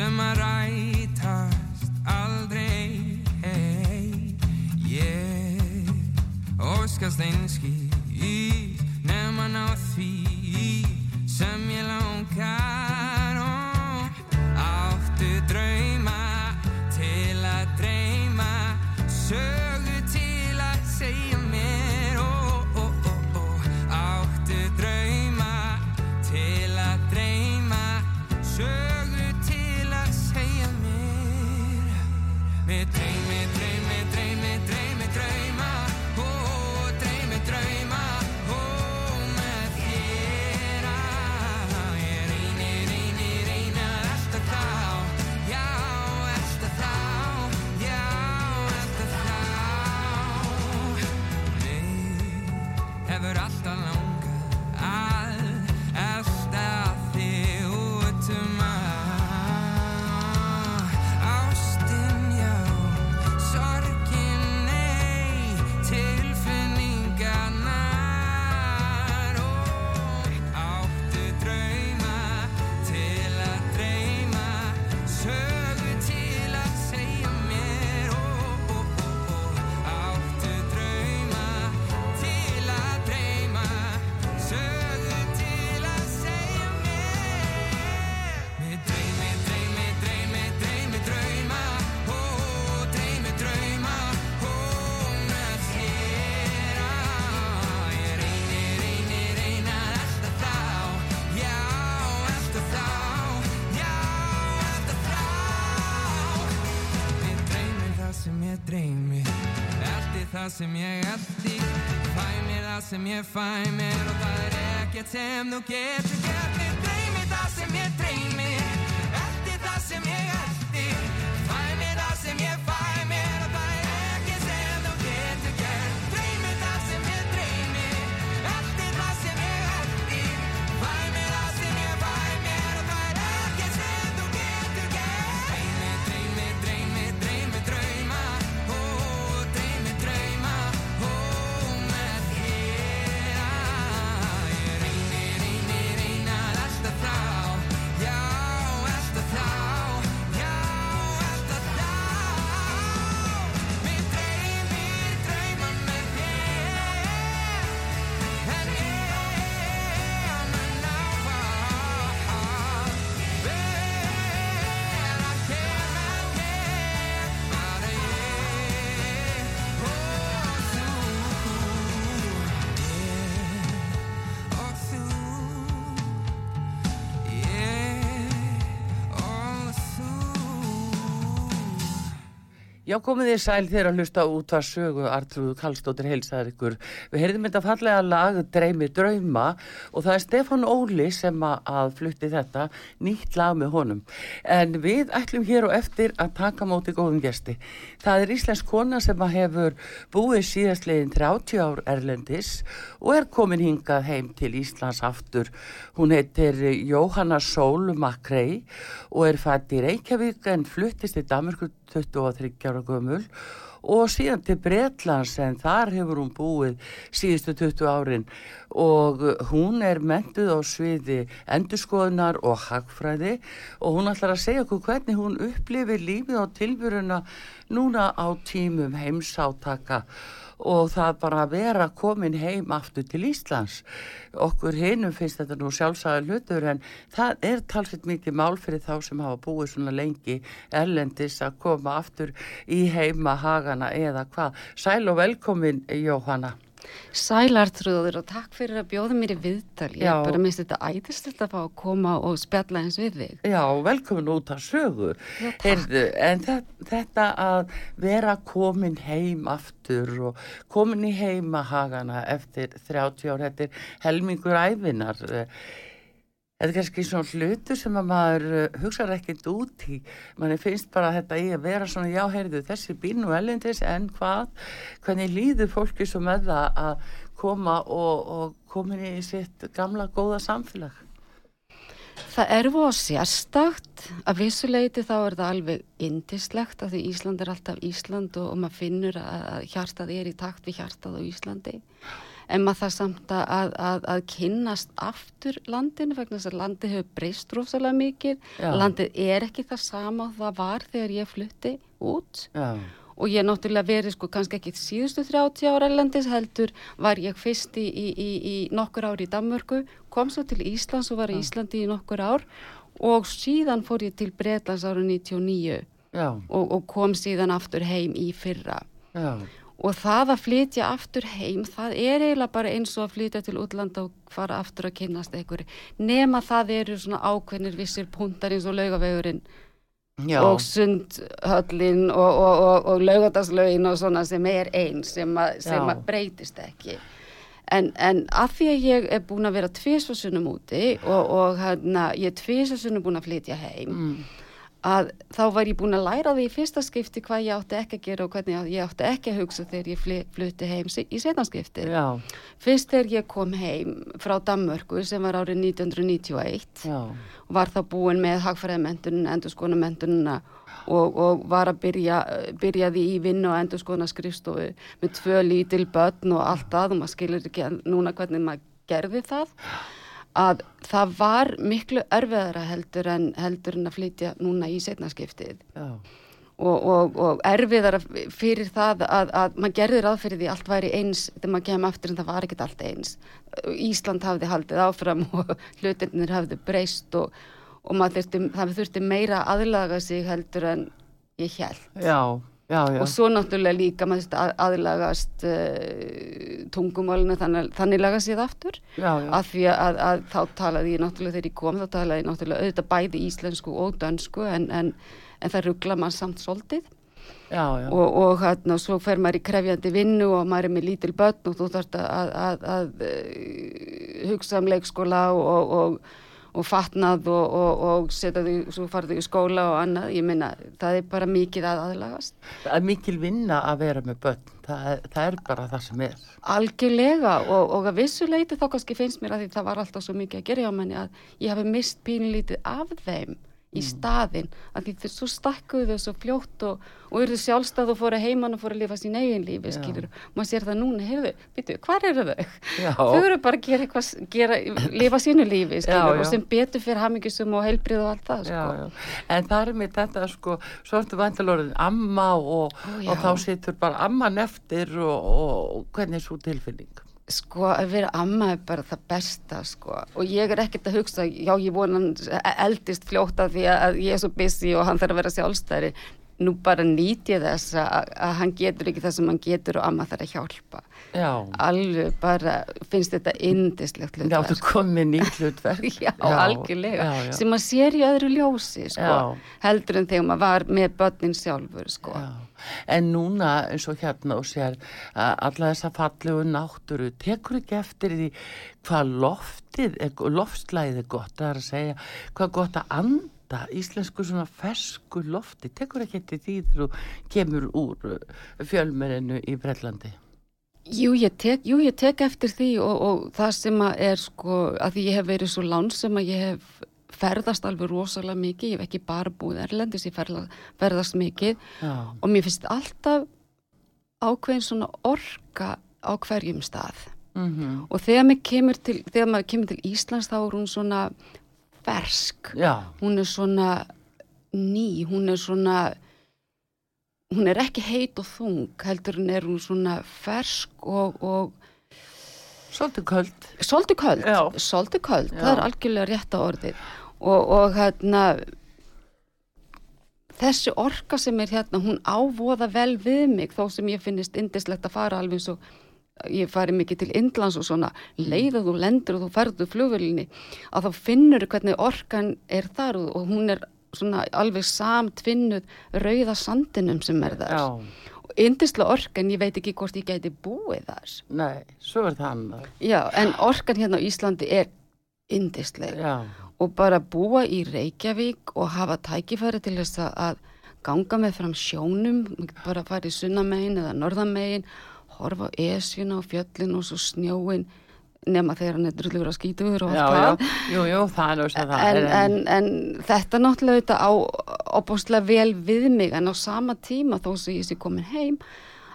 Sem að rætast aldrei hey, Ég óskast einskís nefn á því sem ég langar sem ég eldi Fæ mér það sem ég fæ mér Og það er ekkert sem þú getur Já, komið þið sæl þegar að hlusta út að sögu Artrúðu Kallstóttir heilsaðar ykkur. Við heyrðum þetta fallega lag Dreymi drauma og það er Stefán Óli sem að, flutti þetta nýtt lag með honum. En við ætlum hér og eftir að taka móti góðum gesti. Það er Íslensk kona sem að hefur búið síðastlegin 30 ár erlendis og er komin hingað heim til Íslands aftur. Hún heitir Jóhanna Sól Makrei og er fætt í Reykjavík en fluttist í Danmarku 23 ára gömul. Og síðan til Bretlands en þar hefur hún búið síðustu 20 árin. Og hún er mentuð á sviði endurskoðunar og hagfræði. Og hún ætlar að segja okkur hvernig hún upplifir lífið á tilbyrjuna núna á tímum heimsátaka og það bara að vera komin heim aftur til Íslands. Okkur hinnum finnst þetta nú sjálfsagðar hlutur en það er talsveit mikið mál fyrir þá sem hafa búið svona lengi erlendis að koma aftur í heima hagana eða hvað. Sæl og velkomin Jóhanna. Sælartrúður og takk fyrir að bjóða mér í viðtal. Ég Já. bara minnst þetta æðislegt að fá að koma og spjalla eins við þig. Já, velkomin út að sögu. Já. Heyrðu, en þetta, þetta að vera komin heim aftur og komin í heimahagana eftir 30 ár, þetta er helmingur æfinar. Þetta er kannski svona hlutur sem að maður uh, hugsar ekkert út í. Manni finnst bara þetta í að vera svona, já, heyrðu, þessi býr nú ellendis, en hvað? Hvernig líður fólki svo með það að koma og, og komin í sitt gamla góða samfélag? Það er voða sérstakt að vissuleiti þá er það alveg indislegt að því Ísland er alltaf Ísland og, og maður finnur að, að hjartað er í takt við hjartað á Íslandi en maður það samt að, að, að, kynnast aftur landinu vegna þess að landið hefur breyst rosalega mikið. Já. landið er ekki það sama það var þegar ég flutti út. Já, og ég er náttúrulega verið sko kannski ekki síðustu 30 ára erlendis heldur var ég fyrst í, í, í, í nokkur ár í Danmörku, kom svo til Íslands og var í Íslandi í nokkur ár. Og síðan fór ég til Bretlands ára 99 já, og, og kom síðan aftur heim í fyrra. Já. Og það að flytja aftur heim það er eiginlega bara eins og að flytja til útlanda og fara aftur að kynnast einhverju. Nema það eru svona ákveðnir vissir puntar eins og laugavegurinn Já, og sundhöllin og, og, og, og laugadagslaugin og svona sem er eins sem, að, sem að breytist ekki. En, en að því að ég er búin að vera tvisasunum úti og, og hérna, ég er tvisasunum búin að flytja heim mm, að þá var ég búin að læra því í fyrsta skipti hvað ég átti ekki að gera og hvernig ég átti ekki að hugsa þegar ég flutti heim í setna skipti. Já, fyrst þegar ég kom heim frá Danmörku sem var árið 1991 já, var þá búin með hagfræðimendunum, endurskoðanamendununa og, og var að byrja, byrjaði í vinnu og endurskoðanaskrifstofu með tvö lítil börn og allt það og maður skilur ekki núna hvernig maður gerði það að það var miklu erfiðara heldur en, heldur en að flytja núna í setnaskiptið já, og, og, og erfiðara fyrir það að, að maður gerði ráð fyrir því allt væri eins þegar maður kemur aftur en það var ekkert allt eins. Ísland hafði haldið áfram og hlutirnir hafði breyst og, og þurfti, það þurfti meira að aðlaga sig heldur en ég held já, já, já. og svo náttúrulega líka maður þurfti að aðlagast uh, tungumálinu þannig, þannig laga séð aftur. Já, já, af því að, að þá talaði ég náttúrulega þegar ég kom þá talaði ég náttúrulega auðvitað bæði íslensku og dönsku en, en, en það ruggla mann samt svolítið. Já, og, og hérna svo fer maður í krefjandi vinnu og maður er með lítil börn og þú þarft að, að, að, að hugsa um leikskóla og, og, og fatnað og, og, og setja þau, svo farðu í skóla og annað, ég minna, það er bara mikið að aðlagast. það er mikil vinna að vera með börn, það það er bara það sem er. Algjörlega og, og að vissu leiti þá kannski finnst mér að því það var alltaf svo mikið að gera hjá manni að ég hafi mist pínlítið af þeim í staðinn að því þeir svo stakkuðu þau svo fljótt og, og eru sjálfstæð og fóru heimann og fóru að lifa sín eigin lífi, maður sér það núna, heyrðu, býtu, hvar eru þau? Já. Þau eru bara að gera eitthvað, gera, lifa sínu lífi, Já, já. og sem betur fyrir hamingjusum og heilbrið og allt það, sko. já. En það er með þetta sko, svo ertu vantalorðin amma og, Ó, og þá situr bara amman eftir og, og, og hvernig er svo tilfinning? Sko, að vera amma er bara það besta, sko. Og ég er ekkert að hugsa, já, ég vona hann eldist fljóta því að ég er svo busy og hann þarf að vera sjálfstæri. Nú bara nýti ég þess að, að hann getur ekki það sem hann getur og amma þarf að hjálpa. Já, Alveg bara finnst þetta indislegt já, þú hlutverk. komið nýtt hlutverk. Já, algjörlega. Já, já. Sem maður sér í öðru ljósi, sko. Já. Heldur en þegar maður var með börnin sjálfur, sko. Já. En núna eins og hérna og sér að alla þessa fallegu náttúru tekur ekki eftir því hvað loftið, loftslæðið er gott að segja, hvað gott að anda íslensku svona fersku lofti tekur ekki eftir því þegar þú kemur úr fjölmerinu í Brellandi Jú ég, tek, jú, ég tek eftir því og, og það sem að er sko, að því ég hef verið svo lánsum að ég hef ferðast alveg rosalega mikið, ég hef ekki bara búið erlendis, ég ferla, ferðast mikið. Já, og mér finnst alltaf ákveðin svona orka á hverjum stað. Mm og þegar maður kemur til, þegar maður kemur til Íslands þá er hún svona fersk, já, hún er svona ný, hún er svona hún er ekki heit og þung heldur en er hún svona fersk og, og svolítið köld Svolítið köld, Já. svolítið köld, Já. það er algjörlega rétta orðið og, og hérna þessi orka sem er hérna, hún ávóða vel við mig þó sem ég finnist indislegt að fara alveg eins og ég fari mikið til Indlands og svona. Leið að þú lendur og þú ferður flugvölinni að þá finnur hvernig orkan er þar og, hún er svona alveg samtvinnuð rauða sandinum sem er þar. Já, og yndislega orkan, ég veit ekki hvort ég gæti búið þar. Nei, svo er það annar. já, en orkan hérna á Íslandi er yndislega Já, og bara búa í Reykjavík og hafa tækifæri til þess að- ganga með fram sjónum, bara fara í sunnamegin eða norðamegin, horfa á esjuna og fjöllin og svo snjóin nema þegar hann er drullugur að skítugur og já, allt já, það. er En, en, en þetta náttúrulega þetta á opbúslega vel við mig en á sama tíma þó sem ég sé komin heim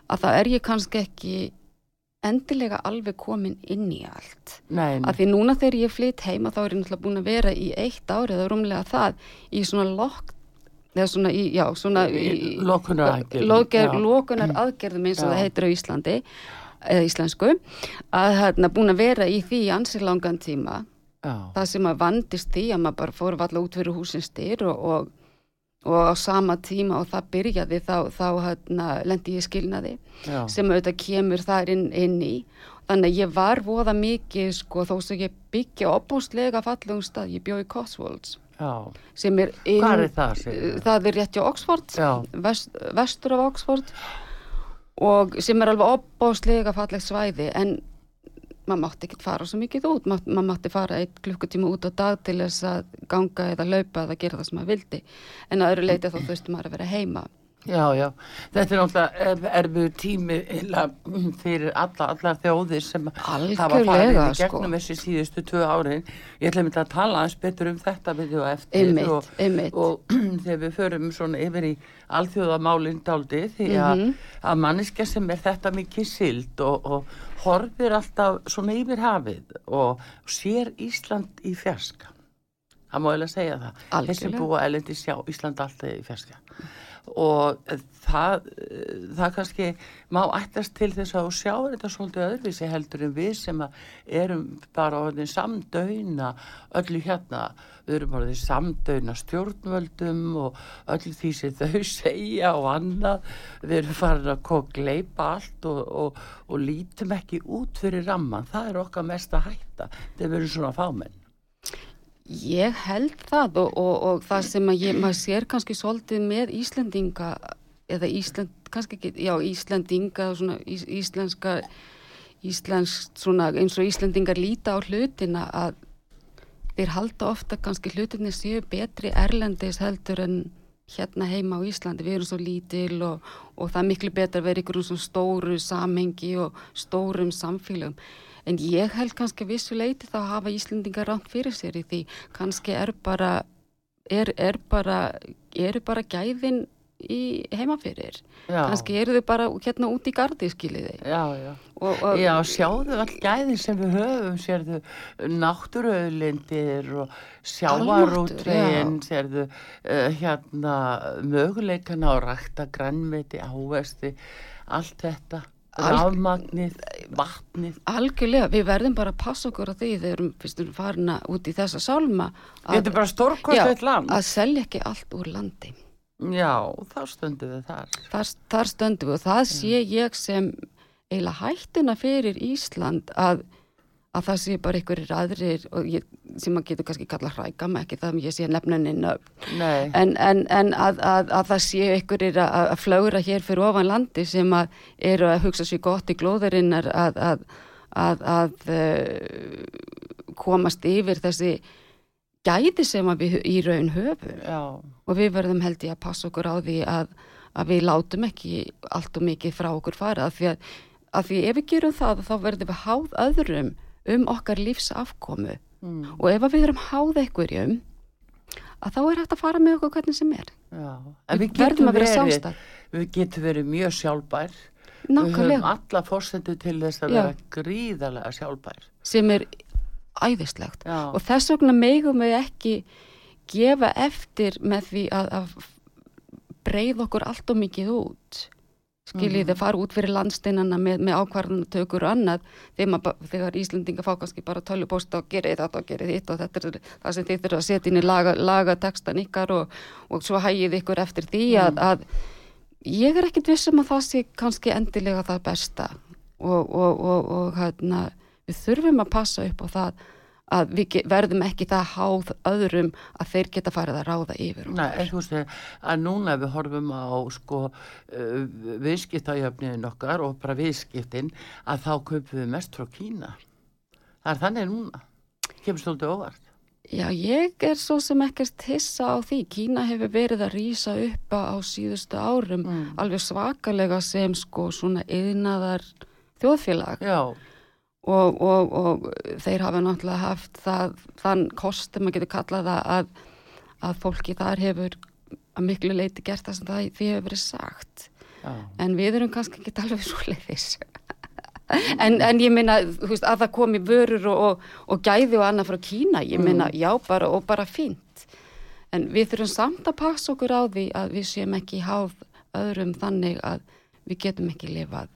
að það er ég kannski ekki endilega alveg komin inn í allt. Nei, nei, Af því núna þegar ég flytt heima þá er ég náttúrulega búin að vera í eitt árið eða rúmlega það í svona lokk eða svona í, já, svona Í lokunar, já. lokunar aðgerðum eins og það heitir á Íslandi eða íslensku að hérna búin að vera í því í ansi langan tíma. Já, það sem að vandist því að maður bara fór valla út fyrir húsins styr og, og, og á sama tíma og það byrjaði þá, þá hérna, lendi ég skilnaði já, sem auðvitað kemur þar inn, inn í. Þannig að ég var voða mikið sko þó sem ég byggja opbúslega fallegum stað, ég bjó í Cotswolds já, sem er inn, er það, það er rétt hjá Oxford vest, vestur af Oxford og sem er alveg opbúslega fallegt svæði en maður mátti ekki fara svo mikið út. Má, maður mátti fara eitt klukkutíma út á dag til þess að ganga eða laupa eða gera það sem maður vildi. En að öðru leiti þá þurfti maður að vera heima já, já. Þetta er náttúrulega erfiður tími fyrir alla, allar þjóðir sem hafa farið Algjörlega, í gegnum þessi síðustu tvö árin. Ég ætla að mynda að tala aðeins betur um þetta við og eftir Einmitt, og, einmitt. og þegar við förum svona yfir í alþjóðamálinn daldi því að, Mhm. að manniska sem er þetta mikið sild og, og horfir alltaf svona yfir hafið og sér Ísland í fjarska. Það má eiginlega segja það. Þessi Algjörlega. búa elendi sjá Ísland alltaf í fjarska. Og það, það kannski má ættast til þess að sjá þetta svolítið öðruvísi heldur en við sem að erum bara orðin samdöina öllu hérna. Við erum orðin samdöina stjórnvöldum og öllu því sem þau segja og annað. Við erum farin að gleipa allt og, og, og lítum ekki út fyrir ramman. Það er okkar mesta hætta. Þegar við erum svona fámenn. Ég held það og, og, og það sem ég, maður sér kannski svolítið með Íslendinga eða Ísland, kannski ekki, já Íslendinga, svona ís, íslenska, íslensk svona eins og Íslendingar líta á hlutina að þeir halda ofta kannski hlutinni séu betri erlendis heldur en hérna heima á Íslandi, við erum svo lítil og, og það er miklu betur að vera ykkur um svona stóru samhengi og stórum samfélagum. En ég held kannski að vissu leiti þá hafa Íslendingar rangt fyrir sér í því kannski er bara, er, er bara, eru bara gæðin í heimafyrir. Kannski eru þau bara hérna út í gardi skiliði. Já, já. Og, og, Já, sjáðu all gæðin sem við höfum, sérðu náttúruauðlindir og sjávarútvegin, sérðu uh, hérna möguleikana á rækta grannmeti, ávesti, allt þetta, rafmagnið, vatnið. algjörlega, við verðum bara að passa okkur á því þegar við erum farin að út í þessa sálma Þetta er bara land. að selja ekki allt úr landi. Já, þá stöndum við þar. Þar, þar stöndum við og það sé ég sem eiginlega hættina fyrir Ísland að, að það sé bara einhverjir aðrir ég, sem maður getur kannski kalla hrækama ekki það að ég sé nefnunin Nei, en, en, en að, að, að það sé einhverjir að, að flögra hér fyrir ofan landi sem að eru að hugsa sér gott í glóðurinnar að, að, að, að uh, komast yfir þessi gæði sem við í raun höfum. Og við verðum held ég að passa okkur á því að, að við látum ekki allt og mikið frá okkur fara af því því ef við gerum það þá verðum við háð öðrum um okkar lífsafkomu mm, og ef við erum háð einhverjum að þá er hægt að fara með okkur hvernig sem er já. En við við getum verðum að vera sjálfstæð við getum verið mjög sjálfbær. Við höfum nákvæmlega alla fórsendu til þess að Já. vera gríðarlega sjálfbær. sem er æðislegt Já. og þess vegna megum við ekki gefa eftir með því að, að breið okkur allt og mikið út skiljið Mhm. þið fara út fyrir landsteinana með, með ákvarðanatökur og annað þegar, þegar Íslendinga fá kannski bara tölupósta og gerið þetta og gerið hitt og þetta er það sem þið þurfa að setja inn í laga, laga ykkar og, og svo hægið ykkur eftir því að, Mm. að ég er ekkit vissum að það sé kannski endilega það besta og, og, og, og hérna, við þurfum að passa upp á það að við verðum ekki það háð öðrum að þeir geta farið að ráða yfir. Nei, en þú veist að núna við horfum á sko uh, viðskiptajöfniðin okkar og bara viðskiptin að þá kaupum við mest frá Kína. Það er þannig núna. Kemur stóldi óvart. Já, ég er svo sem ekkert hissa á því. Kína hefur verið að rýsa upp á síðustu árum Mm. alveg svakalega sem sko svona yðnaðar þjóðfélag Já, og, og, og þeir hafa náttúrulega haft það, þann kost, maður getur kallað að, að fólki þar hefur að miklu leiti gert það sem það því hefur verið sagt. já. En við erum kannski ekki alveg svo leiðis. en, en ég veist, að það komi vörur og, og, og gæði og annað frá Kína, ég meina, já, bara og bara fínt. En við þurfum samt að passa okkur á því að við séum ekki háð öðrum þannig að við getum ekki lifað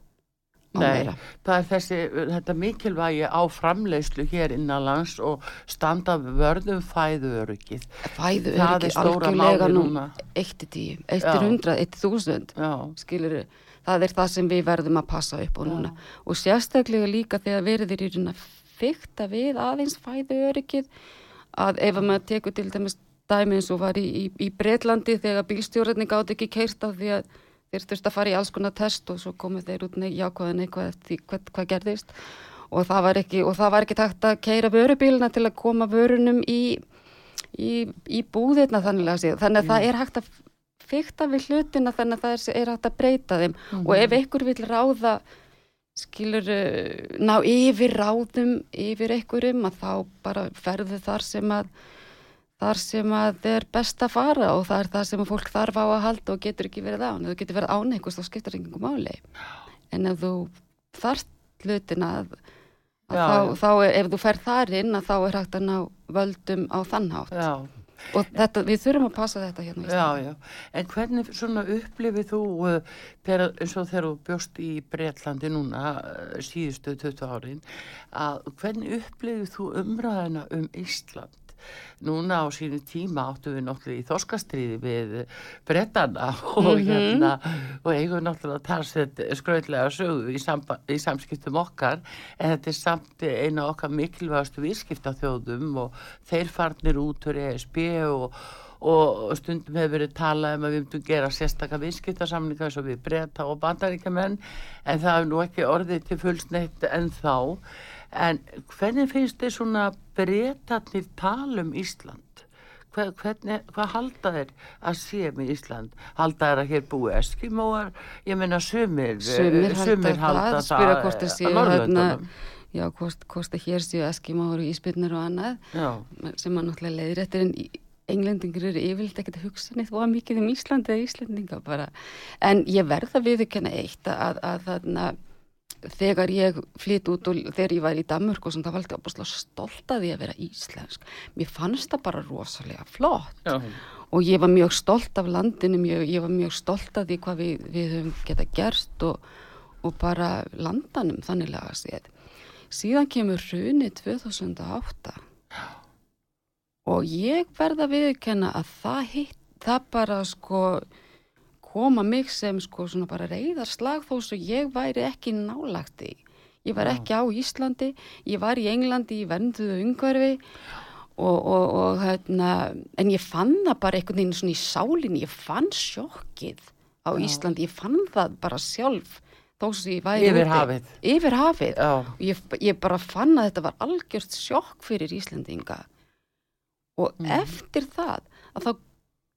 Nei, það er þessi, þetta mikilvægi á framleiðslu hér innanlands og standa vörðum fæðu öryggið. Fæðu Það ekki stóra algjörlega nú núna. 1-10, 1-100, Já. 1-1000 Já, skilur það er það sem við verðum að passa upp á núna og sérstaklega líka þegar verður í raun að fykta við aðeins fæðu öryggið að ef að maður tekur til dæmis dæmi eins og var í, í, í Breitlandi þegar bílstjórarni gátt ekki keirt af því að þurfti að fara í alls konar test og svo komu þeir út jákvæðan eitthvað eftir hvað, hvað gerðist. Og það var ekki, og það var ekki takt að keira vörubílina til að koma vörunum í, í, í búðirna þannig að. Þannig að það er hægt að fykta við hlutina þannig að það er, er hægt að breyta þeim. Og ef einhver vil ráða skilur ná yfir ráðum yfir einhverjum að þá bara ferðu þar sem að þar sem að er best að fara og það er það sem fólk þarf á að halda og getur ekki verið án. Þú getur verið án einhvers þá skiptir engum máli. En ef þú þarft hlutina að, að Já, þá, já. þá er, ef þú fer þar inn að þá er hægt að ná völdum á þannhátt. já. Og þetta, við þurfum að passa þetta hérna. á Já, Íslandi. já. En hvernig svona upplifið þú uh, þegar, eins og þegar þú bjóst í Bretlandi núna uh, síðustu 20 árin að hvernig upplifið þú umræðina um Ísland? Núna á sínu tíma áttu við náttúrulega í þorskastriði við Bretana og hérna og eigum náttúrulega talsett skröðlega sögu í, í samskiptum okkar en þetta er samt eina okkar mikilvægastu viðskiptaþjóðum og þeir farnir út úr ESB og og stundum hefur verið talað um að við myndum gera sérstakka viðskiptarsamninga eins og við breyta og bandaríkjumenn en það hefur nú ekki orðið til fullsneitt en þá en hvernig finnst þið svona breytatnir tala um Ísland? Hver, hvernig, hvað halda þeir að sé með Ísland? Halda þeir að hér búi Eskimóar? Ég meina sumir, Sumir halda það, spyrja hvort þeir á séu Norðurlöndunum. Já, hvort, hvort að hér séu eskimóður og íspyrnir og annað Já, sem að náttúrulega leiðir eftir en í- englendingur eru yfirleitt ekkert að hugsa neitt voða mikið um Íslandi eða Íslendinga bara. En ég verð að viðurkenna eitt að, að þarna þegar ég flytt út og þegar ég var í Danmörk og svona, það var alltaf opaslega stolt að því að vera íslensk. Mér fannst það bara rosalega flott já, og ég var mjög stolt af landinu, mjög, ég var mjög stolt af því hvað við, við höfum geta gerst og, og bara landanum þannig laga séð. Síðan kemur hruni 2008 og ég verða að viðurkenna að það hitt, það bara sko koma mig sem sko svona bara reyðarslag þó svo ég væri ekki nálagt í. Ég var ekki á Íslandi, ég var í Englandi í vernduðu umhverfi og, og, og hérna, en ég fann það bara einhvern veginn svona í sálinni, ég fann sjokkið á Já. Íslandi, ég fann það bara sjálf þó svo ég væri Yfir hafið. Yfir hafið. Ég, ég bara fann að þetta var algjört sjokk fyrir Íslendinga og Mm. eftir það að þá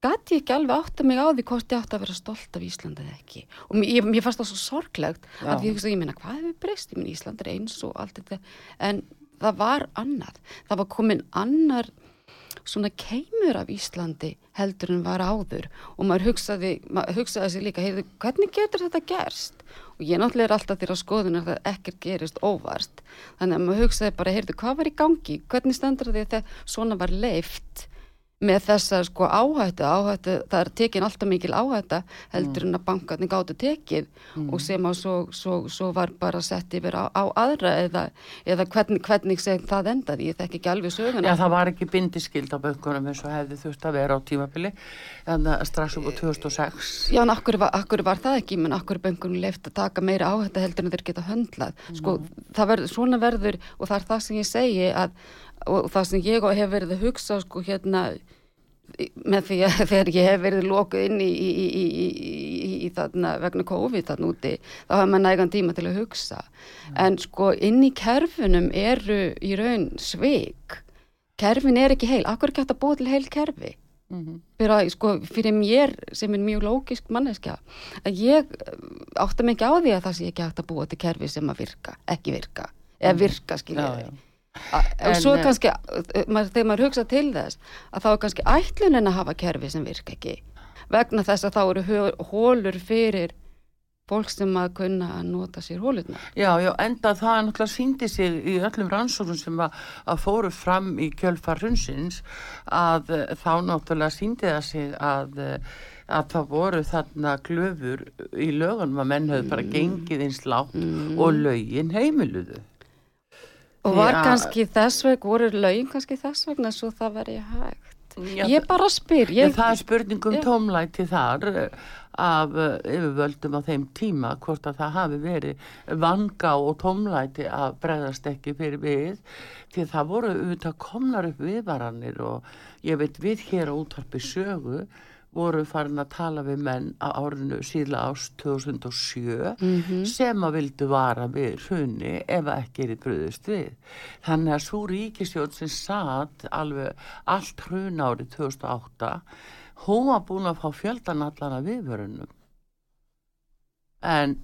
gæti ég ekki alveg átta mig á því hvort ég átti að vera stolt af Íslandi eða ekki? Og mér, mér fannst það svo sorglegt Já. að ég, ég meina hvað hefur breyst? Ég meina Ísland er eins og allt þetta. En það var annað. Það var komin annar svona keimur af Íslandi heldur en var áður. Og maður hugsaði, maður hugsaði sig líka heyrðu, hvernig getur þetta gerst? Og ég náttúrulega er alltaf þeirra skoðunar að ekkert gerist óvart. Þannig að maður hugsaði bara, heyrðu, hvað var í gangi? Hvernig stendur því að það svona var leift með þessa sko áhættu, áhættu, það er tekin alltaf mikil áhætta heldur en að bankarnir gáttu tekið og sem að svo, svo, svo var bara sett yfir á, á aðra eða, eða hvernig, hvernig sem það endaði, ég þekki ekki alveg söguna. Já, það var ekki bindiskild á bönkunum eins og hefði þurft að vera á tímabili en það strax upp á 2006 Já, en akkur var, akkur var það ekki, menn akkur böngunum leift að taka meira áhætta heldur en þeir geta höndlað. Sko, það verður, svona verður, og það er það sem ég segi að, og það sem ég hef verið að hugsa, sko, hérna, með því að þegar ég hef verið lokuð inn í, í, í, í, í, í, í þarna vegna COVID þarna úti, þá hefur maður nægan tíma til að hugsa. En sko, inn í kerfunum eru í raun sveik. Kerfin er ekki heil. Akkur er ekki hægt að búa til heil kerfi? fyrir, að, sko, fyrir mér sem er mjög lógisk manneskja að ég eh, átta ekki á því að það sé ekki hægt að búa til kerfi sem að virka, ekki virka eða virka skilja Já. og En, svo eh, kannski eh, þegar maður hugsa til þess að þá er kannski ætlunin að hafa kerfi sem virka ekki vegna þess að þá eru hólur fyrir fólk sem að kunna að nota sér hólurna Já, já, enda það náttúrulega síndi sig í öllum rannsóknum sem að, að fóru fram í kjölfar hrunsins að eh, þá náttúrulega síndi það sig að, eh, að það voru þarna glöfur í lögunum að menn höfðu bara gengið eins látt og lögin heimiluðu. Og var Já. kannski þess vegna, voru lögin kannski þess vegna svo það veri hægt Já, ég bara spyr Ég, ég, það er spurning um Já. tómlæti þar eh, af eh, yfirvöldum á þeim tíma hvort að það hafi verið vanga og tómlæti að bregðast ekki fyrir við því það voru auðvitað komnar upp viðvaranir og ég veit við hér á útvarpi sögu voru farin að tala við menn á árinu síðla ást 2007 sem að vildu vara við hrunni ef ekki er í bröðust við. Þannig að svo ríkisjóð sem satt alveg allt hrun árið 2008 hún var búin að fá fjöldan allan af viðvörunum. En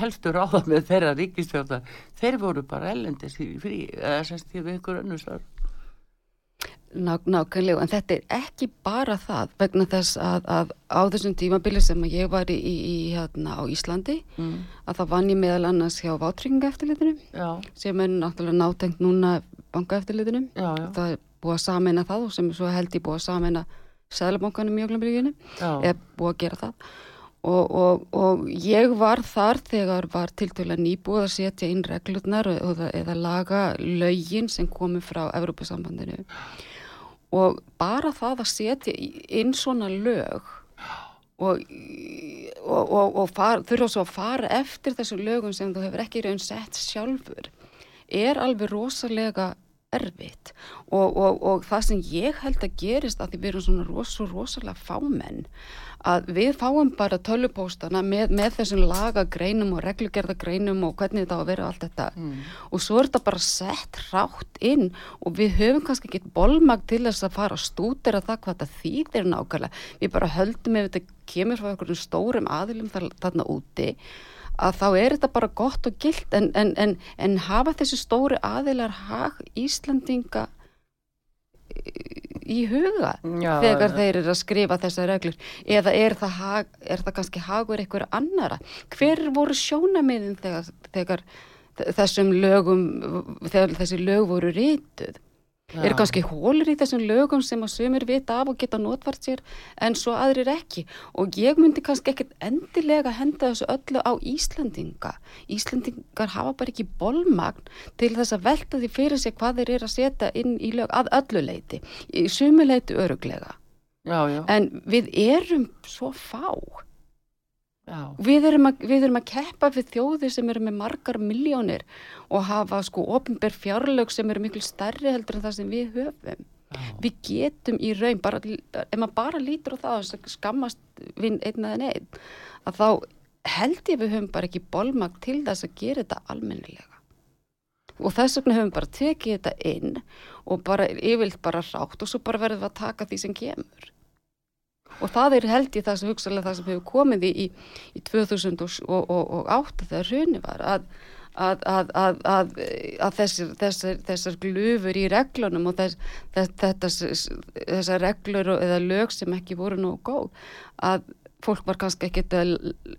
helstu ráða með þeirra ríkisjóða, þeir voru bara ellendis í frí, eða semst í ykkur önnustar. Ná, nákvæmlega, en þetta er ekki bara það vegna þess að, að á þessum tímabili sem ég var í, í, hérna á Íslandi Mm. að það vann ég meðal annars hjá vátryggingaeftirlitinu Já, sem er náttúrulega nátengt núna já, það er búið að sameina það og sem er svo held ég búið að sameina Sæðlabankanum í Öglumbygginu já, er búið að gera það. Og, og, og ég var þar þegar var tiltölu nýbúið að setja inn reglurnar eða, eða laga lögin sem komi frá Evrópusambandinu og bara það að setja inn svona lög og, og, og, og far, þurfa svo að fara eftir þessu lögum sem þú hefur ekki raun sett sjálfur er alveg rosalega erfitt. Og, það sem ég held að gerist að því við erum svona ros, rosalega fámenn að við fáum bara tölupóstana með, með þessum lagagreinum og reglugerðagreinum og hvernig þetta á að vera allt þetta. Og svo er þetta bara sett rátt inn og við höfum kannski ekki bolmag til þess að fara að stúdera það hvað þetta þýðir nákvæmlega. Við bara höldum ef þetta kemur frá einhverjum stórum aðilum þar- þarna úti að þá er þetta bara gott og gilt. En, en, en, en hafa þessi stóri aðilar hag Íslandinga í huga Já, þegar þeir eru að skrifa þessar reglur? Eða er það, hag, er það kannski hagur einhver annara hver voru sjónamiðin þegar, þegar þessum lögum þegar þessi lög voru rituð eru kannski hólur í þessum lögum sem að sumir vita af og geta notvært sér en svo aðrir ekki? Og ég myndi kannski ekkert endilega henda þessu öllu á Íslandinga Íslandingar hafa bara ekki bolmagn til þess að velta því fyrir sig hvað þeir eru að setja inn í lög að öllu leiti, í sumu leiti öruglega já, já, en við erum svo fá við erum, að, við erum að keppa við þjóðir sem eru með margar miljónir og hafa sko opinber fjárlög sem eru miklu stærri heldur en það sem við höfum. Við getum í raun bara, ef maður bara lítur á það og skammast við einn eða einn að þá held ég við höfum bara ekki bolmag til þess að gera þetta almennilega. Og þess vegna höfum bara tekið þetta inn og bara yfirlt bara rátt og svo bara verðum við að taka því sem kemur og það er held ég það sem hugsalega það sem hefur komið í, í, í 2008 þegar hruni var að, að, að, að, þessir, þessir, þessar glufur í reglunum og þess, þess, þetta, þessar reglur og- eða lög sem ekki voru nógu góð að fólk var kannski ekki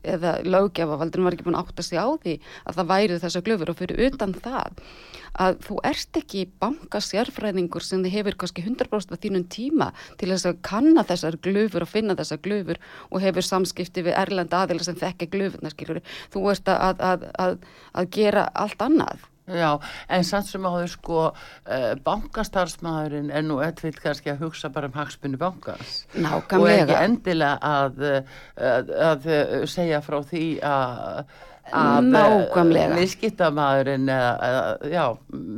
eða löggjafavaldur var ekki búin að átta sig á því að það væri þessa glöfur og fyrir utan það að þú ert ekki banka sérfræðingur sem þið hefur kannski 100% af þínum tíma til þess að kanna þessar glöfur og finna þessar glöfur og hefur samskipti við erlenda aðila sem þekka glöfurna skilur þú ert að, að, að, að gera allt annað Já, en samt sem áður sko uh, bankastarfsmæðurinn er nú eitthvað kannski að hugsa bara um hagspunni bankans Nákvæmlega. og ekki endilega að, að, að segja frá því að að Nákvæmlega. viðskiptamæðurinn eða, eða, já,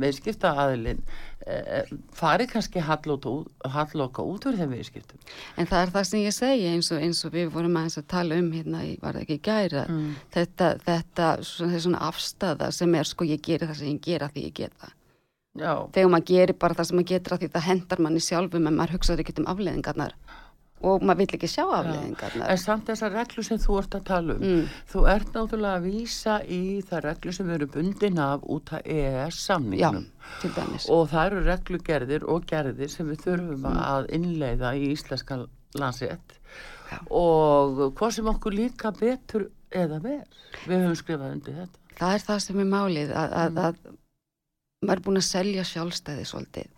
viðskiptaðilinn uh, fari kannski hallóka út, úr þeim viðskiptum En það er það sem ég segi eins og, eins og við vorum aðeins að tala um hérna, í- var ekki gæra, Mm. þetta, þetta svona, svona afstæða sem er sko ég geri það sem ég gera því ég get það. Já, Þegar maður gerir bara það sem maður getur að því það hendar manni sjálfum en maður hugsaður ekkert um afleðingarnar og maður vill ekki sjá afleðingarnar. en samt þessar reglu sem þú ert að tala um Mm. þú ert náttúrulega að vísa í það reglu sem erum bundin af út af EES samningnum og það eru reglugerðir og gerðir sem við þurfum Mm. að innleiða í íslenska landsrétt Já. og hvað sem okkur líka betur eða ver við höfum skrifað undir þetta Það er það sem er málið að, að, Mm. að maður er búin að selja sjálfstæði svolítið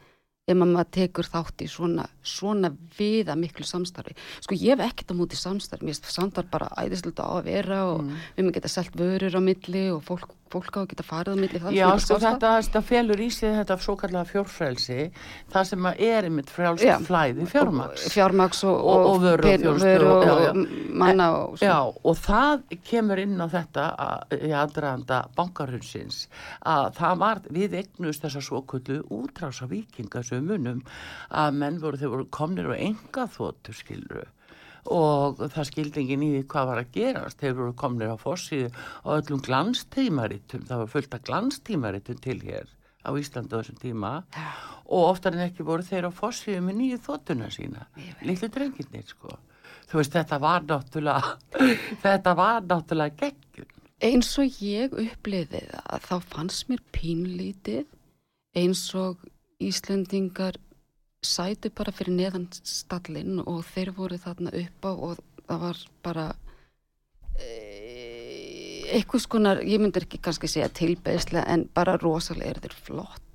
ef maður tekur þátt í svona, svona viða miklu samstarfi. Sko ég hef ekkert á múti samstarfi, samstarf bara æðislega á að vera og Mm. við maður geta selt vörur á milli og fólk, fólk á að geta farið á milli. það Já, sko þetta, þetta felur í sig þetta svo kallega fjórfrelsi það sem að er einmitt frjálst Já. flæði fjármaks fjármaks og, Og- og og vöru og- manna og. Já, og það kemur inn á þetta að- í aðdraðanda bankarunsins að það var, við eignust þessa svo kullu útrása vikinga sem munum að menn voru, þeir voru komnir og enga þóttur skilru og það skildi enginn í því hvað var að gerast. Þeir voru komnir á fossíðu og öllum glanstímaritum, það var fullt af glanstímaritum til hér á Íslandi á þessum tíma. Og oftar en ekki voru þeir á fossíðu með nýju þóttuna sína litlu drengirnir sko. Þú veist þetta var náttúrulega þetta var náttúrulega geggjum eins og ég uppliði það þá fannst mér pínlítið eins og Íslendingar sætu bara fyrir neðan stallinn og þeir voru þarna upp á og það var bara e, eitthvað skonar, ég myndir ekki kannski segja tilbeðslega en bara rosalega er þeir flottir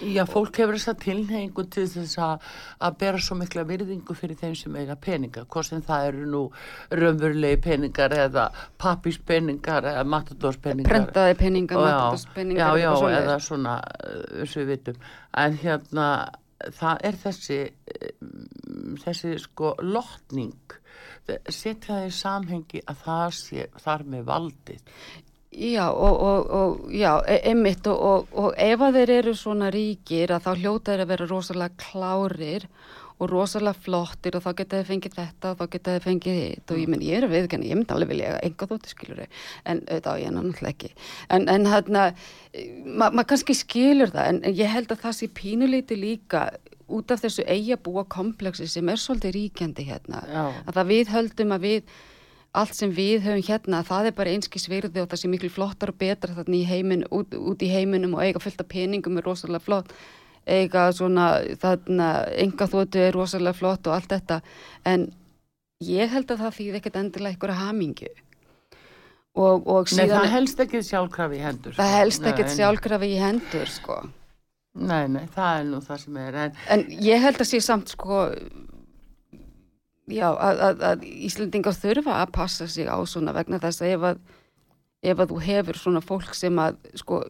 Já, fólk hefur þess að tilhengu til þess að, að bera svo mikla virðingu fyrir þeim sem eiga peninga, hvort sem það eru nú raunverulegi peningar eða pappispeningar eða matadórspeningar. prentaði peninga, Og mataspeninga já, já, já eða svona, og við vitum. En hérna, það er þessi, um, þessi sko lotning, setja það í samhengi að það sé þar með valdið. Já, og, og, og já, e- einmitt og, og, ef að þeir eru svona ríkir að þá hljóta þeir að vera rosalega klárir og rosalega flottir og þá geta þeir fengið þetta og þá geta þeir fengið hitt og ég minn, ég er viðkenni, ég myndi alveg vilja enga þóttu skilur en auðvitað á ég náttúrulega ekki. En, en hérna, maður ma kannski skilur það en, en ég held að það sé pínuleiti líka út af þessu eigabúa kompleksi sem er svolítið ríkjandi hérna. Já. að það við höldum að við allt sem við höfum hérna, það er bara einskis virði og það sé miklu flottar og betra heimin, út, út í heiminum og eiga fullt af peningum er rosalega flott eiga svona þarna enga þóttu er rosalega flott og allt þetta en ég held að það þýði ekkert endilega einhverja hamingju og, og Nei, síðan það helst ekki sjálfkrafi í hendur. það sko. helst ekkert Nei, sjálfkrafi í hendur sko Nei, nei, það er nú það sem er, en En ég held að sé samt sko já, að, að, að Íslendingar þurfa að passa sig á svona vegna þess að ef að, ef að þú hefur svona fólk sem að sko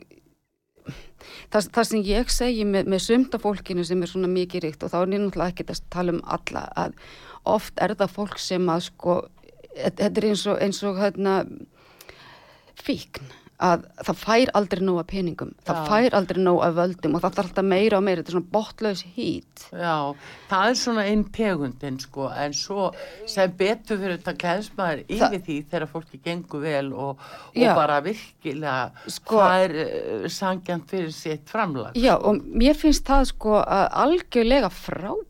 það, það sem ég segi með, með sumta fólkinu sem er svona mikið ríkt og þá er ég náttúrulega ekki að tala um alla að oft er það fólk sem að sko þetta er eins og, eins og hérna fíkn að það fær aldrei nóg að peningum það Já. fær aldrei nóg að völdum og það þarf alltaf meira og meira, þetta er svona botlaus hít Já, það er svona einn tegundin sko, en svo sem betur fyrir þetta gleðsmaður yfir því þegar fólki gengur vel og, og bara virkilega Sko- það er uh, sangjant fyrir sitt framlag. Já, og mér finnst það sko að algjörlega frábært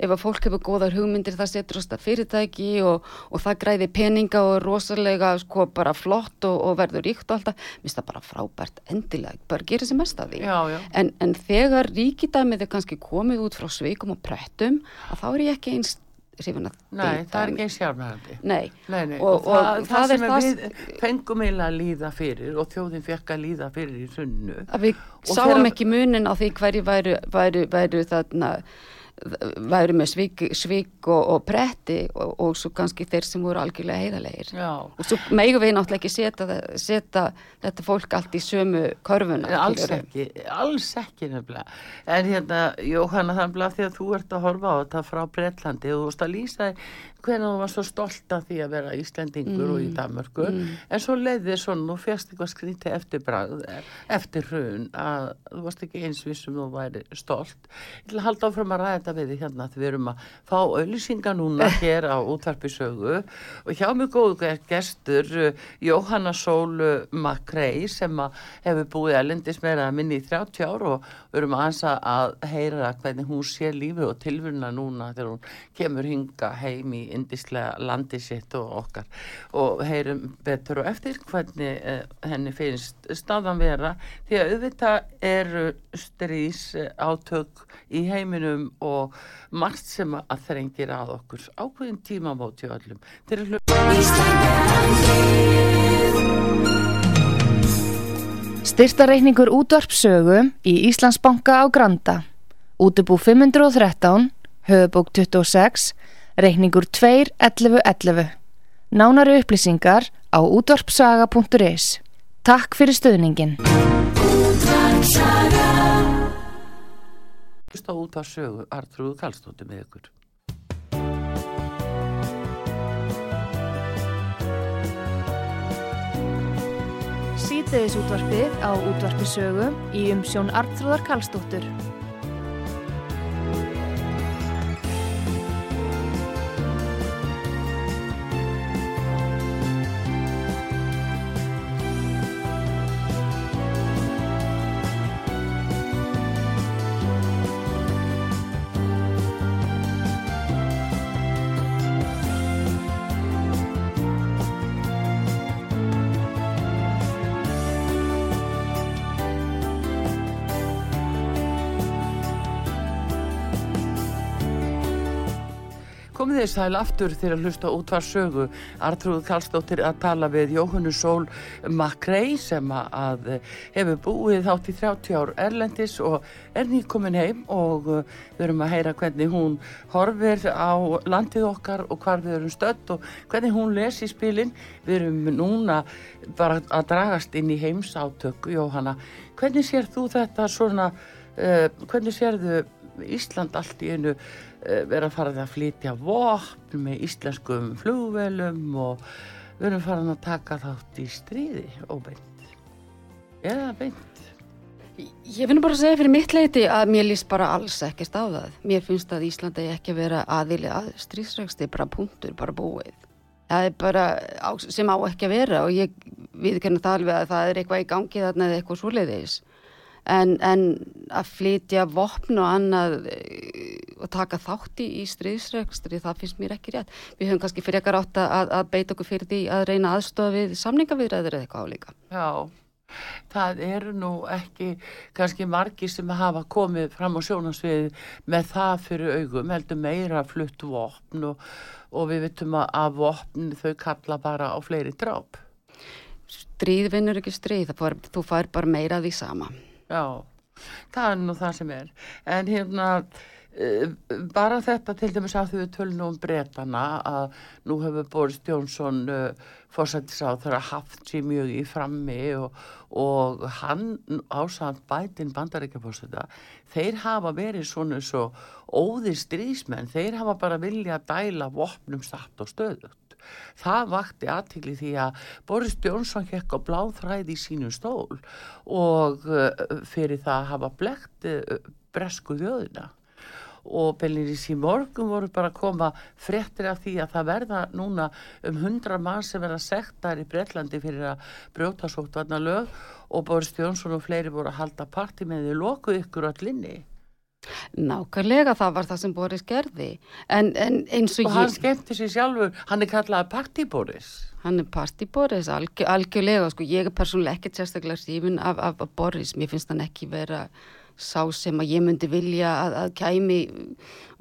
ef að fólk hefur góðar hugmyndir það setur á stað fyrirtæki og, og það græði peninga og rosalega sko bara flott og, og verður ríkt og alltaf, mér finnst það bara frábært endilega, bara gera sér mest af því Já, já. En, en þegar ríkidæmið er kannski komið út frá sveikum og prettum að þá er ég ekki eins hrifin að Nei, það er ekki eins sjármærandi. Nei, Nei, nei, Og- og, það, og það, það er sem það við fengum eiginlega að líða fyrir og þjóðin fekk að líða fyrir í sunnu. við sáum þegar- ekki munin á því hverju væru, væru, væru þarna væru með svik, svik og, og pretti og, og svo kannski þeir sem voru algjörlega heiðalegir Já, og svo megum við náttúrulega ekki setja, setja þetta fólk allt í sömu körfuna alls ekki, alls ekki nefnilega. En hérna, Jóhanna, þannig að því að þú ert að horfa á þetta frá Bretlandi og þú veist að lýsa hvernig þú var svo stolt af því að vera Íslendingur og í Danmörku, en svo leiði svona og férst eitthvað skrítið eftir bragð, eftir hrun, að þú varst ekki eins við sem þú væri stolt. Ég að halda áfram að ræða þetta við hérna því við erum að fá auðlýsinga núna hér á útvarpisögu og hjá mig góðu gestur uh, Jóhanna Sól Makrei sem hefur búið elendis meira minni í 30 ár og við erum aðeins að heyra hvernig hún sé lífi og tilvunna núna þegar hún kemur hinga heim í indislega landi sitt og okkar og heyrum betur og eftir hvernig uh, henni finnst staðan vera því að auðvitað eru strís átök í heiminum og margt sem að þrengir að okkur ákveðin tímamóti öllum. Þeir eru Styrtareikningur útvarpsögu í Íslandsbanka á Granda. Útubú 513, höfubók 26, reikningur 2.11.11. Nánari upplýsingar á útvarpsaga.is. Takk fyrir stöðningin. hlusta út á sögu Artrúðu Kallstóttir með ykkur. Sýteðis útvarpið á útvarpisögu í umsjón Artrúðar Karlsdóttur. Þið sæl aftur þegar að hlusta út var sögu. Artrúð Kallstóttir að tala við Jóhannu Sól Makrei sem að hefur búið þátt í 30 ár Erlendis og er nýkomin heim og eh, við erum að heyra hvernig hún horfir á landið okkar og hvar við erum stödd og hvernig hún lesi spilin. Við erum núna bara að dragast inn í heimsátök, Jóhanna. Hvernig sér þú þetta svona, uh, hvernig sérðu Ísland allt í einu uh, vera að fara að flytja vopn með íslenskum flugvelum og við erum farin að taka þátt í stríði óbeint. Eða beint. Ég finn bara að segja fyrir mitt leiti að mér líst bara alls ekkert á það. Mér finnst að Íslanda ekki að vera aðili að stríðsregsti, bara punktur, bara búið. Það er bara á, sem á ekki að vera og ég viðkenna það alveg að það er eitthvað í gangi þarna eða eitthvað svoleiðis. En, en að flytja vopn og annað eh, og taka þátti í stríðsregstri, það finnst mér ekki rétt. Við höfum kannski fyrir ekkar átt að, að beita okkur fyrir því að reyna aðstofa við samningaviðræður eða eitthvað álíka. Já, það eru nú ekki kannski margi sem hafa komið fram á sjónasviði með það fyrir augum, heldur meira flutt vopn og, og við vitum að, vopn þau kalla bara á fleiri dráp. Stríð vinnur ekki stríð, fær, þú fær bara meira því sama. Já, það er nú það sem er. En hérna, uh, bara þetta til dæmis að því við tölum nú um bretana að nú hefur Boris Jónsson uh, fórsættisáð þeirra haft sér mjög í frammi og, og hann ásand bætin bandaríkjafórsætta, þeir hafa verið svona svo óðir stríðsmenn, þeir hafa bara vilja að dæla vopnum satt og stöðugt. Það vakti aðtikli því að Boris Jónsson hekk á bláþræði í sínum stól og uh, fyrir það að hafa blekt uh, bresku þjóðina. Og Bellinis í morgun voru bara að koma fréttir af því að það verða núna um hundra mann sem verða sektar í Bretlandi fyrir að brjóta sóttvarna lög og Boris Jónsson og fleiri voru að halda parti með því loku ykkur allinni Nákvæmlega það var það sem Boris gerði. En, en eins og, og hann ég, skemmti sér sjálfur, hann er kallað Party Boris hann er party Boris algjör, algjörlega, sko, ég er persónulega ekkert sérstaklega sífin af, af, af Boris, mér finnst hann ekki vera sá sem að ég myndi vilja að, að kæmi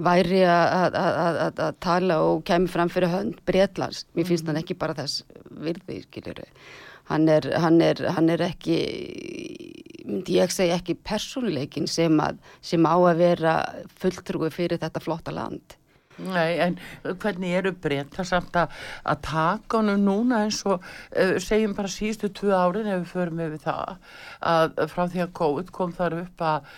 væri að, að, að, tala og kæmi fram fyrir hönd Bretlands. Mér finnst hann ekki bara þess virði, skiljur. Hann er, hann er, hann er ekki, myndi ég segja ekki persónuleikin sem, að, sem á að vera fulltrúi fyrir þetta flotta land. Nei, en hvernig eru breyta samt að, að taka honum núna eins og uh, segjum bara síðustu tvö árin ef við förum yfir það að frá því að COVID kom þar upp að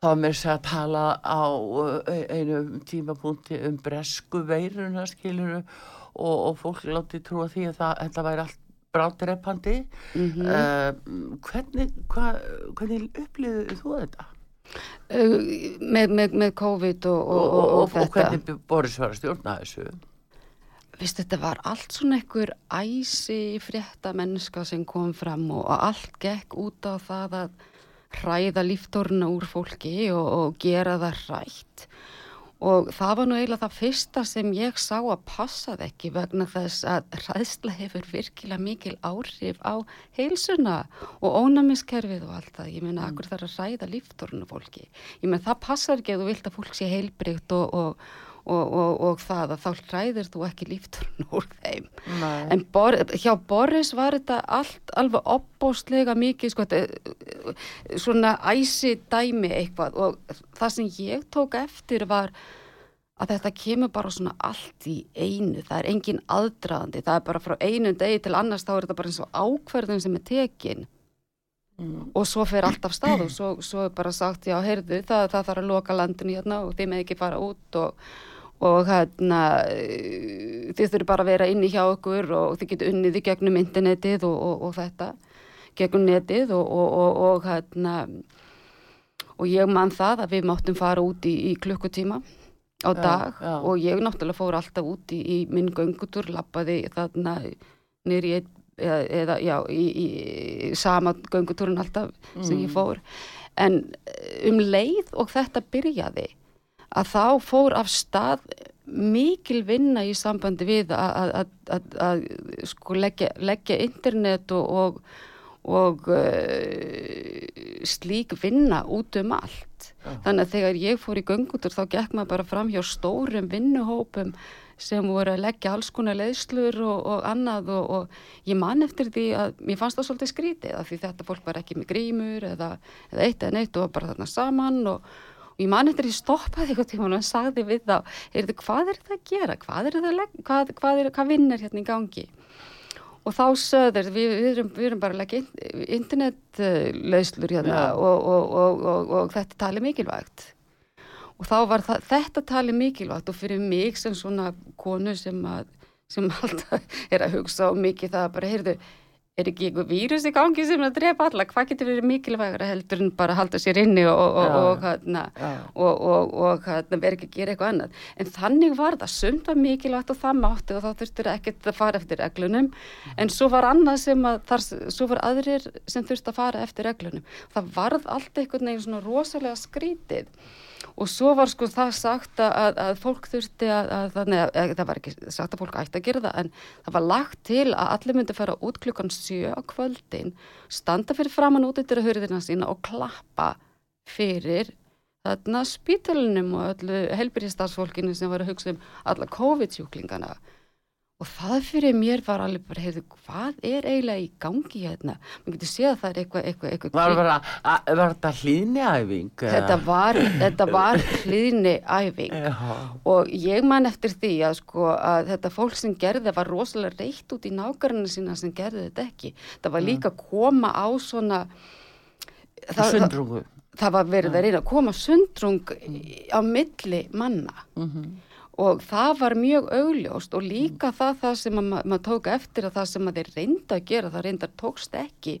þá er mér að tala á uh, einum tímapunkti um bresku veiruna skiluru og, og fólk láti trúa því að það, þetta væri allt bráttreppandi Mm uh, hvernig, hvernig upplýðu þú þetta? Uh, með, með, með COVID og, og, og, og, og þetta. hvernig Boris var að stjórna þessu? Vist, þetta var allt svona einhver æsi frétta mennska sem kom fram og allt gekk út á það að hræða líftorna úr fólki og, og gera það hrætt. Og það var nú eiginlega það fyrsta sem ég sá að passaði ekki vegna þess að hræðsla hefur virkilega mikil áhrif á heilsuna og ónæmiskerfið og allt það. Ég meina, mm. akkur þarf að hræða líftorna fólki. Ég meina, það passar ekki að þú vilt að fólk sé heilbrygt og, og Og, og, og það að þá hræðir þú ekki lífturinn úr þeim. Nei. En Bor, hjá Boris var þetta allt alveg opbóstlega mikið sko, þetta, svona æsi dæmi eitthvað og það sem ég tók eftir var að þetta kemur bara svona allt í einu, það er engin aðdraðandi, það er bara frá einu degi til annars þá er þetta bara eins og ákverðin sem er tekin Mm. og svo fer allt af stað og svo, svo er bara sagt, já, heyrðu, það, það þarf að loka landinu hérna og þið með ekki fara út og, og hérna eh, þið þurfum bara að vera inni hjá okkur og þið getur unnið í gegnum internetið og, og, og þetta gegnum netið og, og hérna og ég man það að við máttum fara út í, í klukkutíma á dag já. og ég náttúrulega fór alltaf út í, í minn göngutur, lappaði þarna í einn eða, eða já, í, í sama göngutúrun alltaf sem ég fór en eh, um leið og þetta byrjaði að þá fór af stað mikil vinna í sambandi við að, að, að, að, að sko leggja, leggja internet og, og, og uh, slík vinna út um allt. Þannig að þegar ég fór í göngutur þá gekk maður bara fram hjá stórum vinnuhópum sem voru að leggja alls konar leiðslur og, og annað og, og ég man eftir því að mér fannst það svolítið skrítið af því þetta fólk var ekki með grímur eða, eða eitt eða neitt og var bara þarna saman og, og ég man eftir því stoppaði eitthvað tíma og sagði við þá, heyrðu, hvað er þetta að gera? Hvað er þetta að? Hvað, hvað, er, hvað vinn er hérna í gangi? Og þá söður, við, við, erum, við erum bara að leggja internetlausslur hérna og, og, og, og, og þetta tali mikilvægt. Og þá var það, þetta tali mikilvægt og fyrir mig sem svona konu sem, að, sem alltaf er að hugsa og mikið það að bara, heyrðu, er ekki einhver vírus í gangi sem er að drepa alla? Hvað getur verið mikilvægara heldur en bara að halda sér inni og, og, og, hérna, og, og, og hérna, verið ekki að gera eitthvað annað. En þannig var það, sumt var mikilvægt og það mátti og þá þurftur ekkert að fara eftir reglunum. En svo var annað sem að, þar, svo var aðrir sem þurftu að fara eftir reglunum. Það varð allt einhvern veginn svona rosalega skrítið. Og svo var sko það sagt að, að, að fólk þurfti að, að að, að það var ekki sagt að fólk ætti að gera það en það var lagt til að allir myndi fara út klukkan sjö á kvöldin, standa fyrir framann út yfir hurðina sína og klappa fyrir þarna spítalunum og öllu helbriðstafsfólkinu sem var að hugsa um alla COVID-sjúklingana. Og það fyrir mér var alveg bara, heyrðu, hvað er eiginlega í gangi hérna? Man getur séð að það er eitthvað, eitthvað, eitthvað Var, var, var þetta hlýðniæfing? þetta var, var hlýðni æfing Já. og ég man eftir því að sko að þetta fólk sem gerði var rosalega reitt út í nákvæmna sína sem gerði þetta ekki. Það var líka að koma á svona það, það, Sundrungu. það var verið að reyna að koma sundrung í- á milli manna og það var mjög augljóst og líka það, það sem að ma maður tók eftir að það sem að þeir reynda að gera, það reyndar tókst ekki,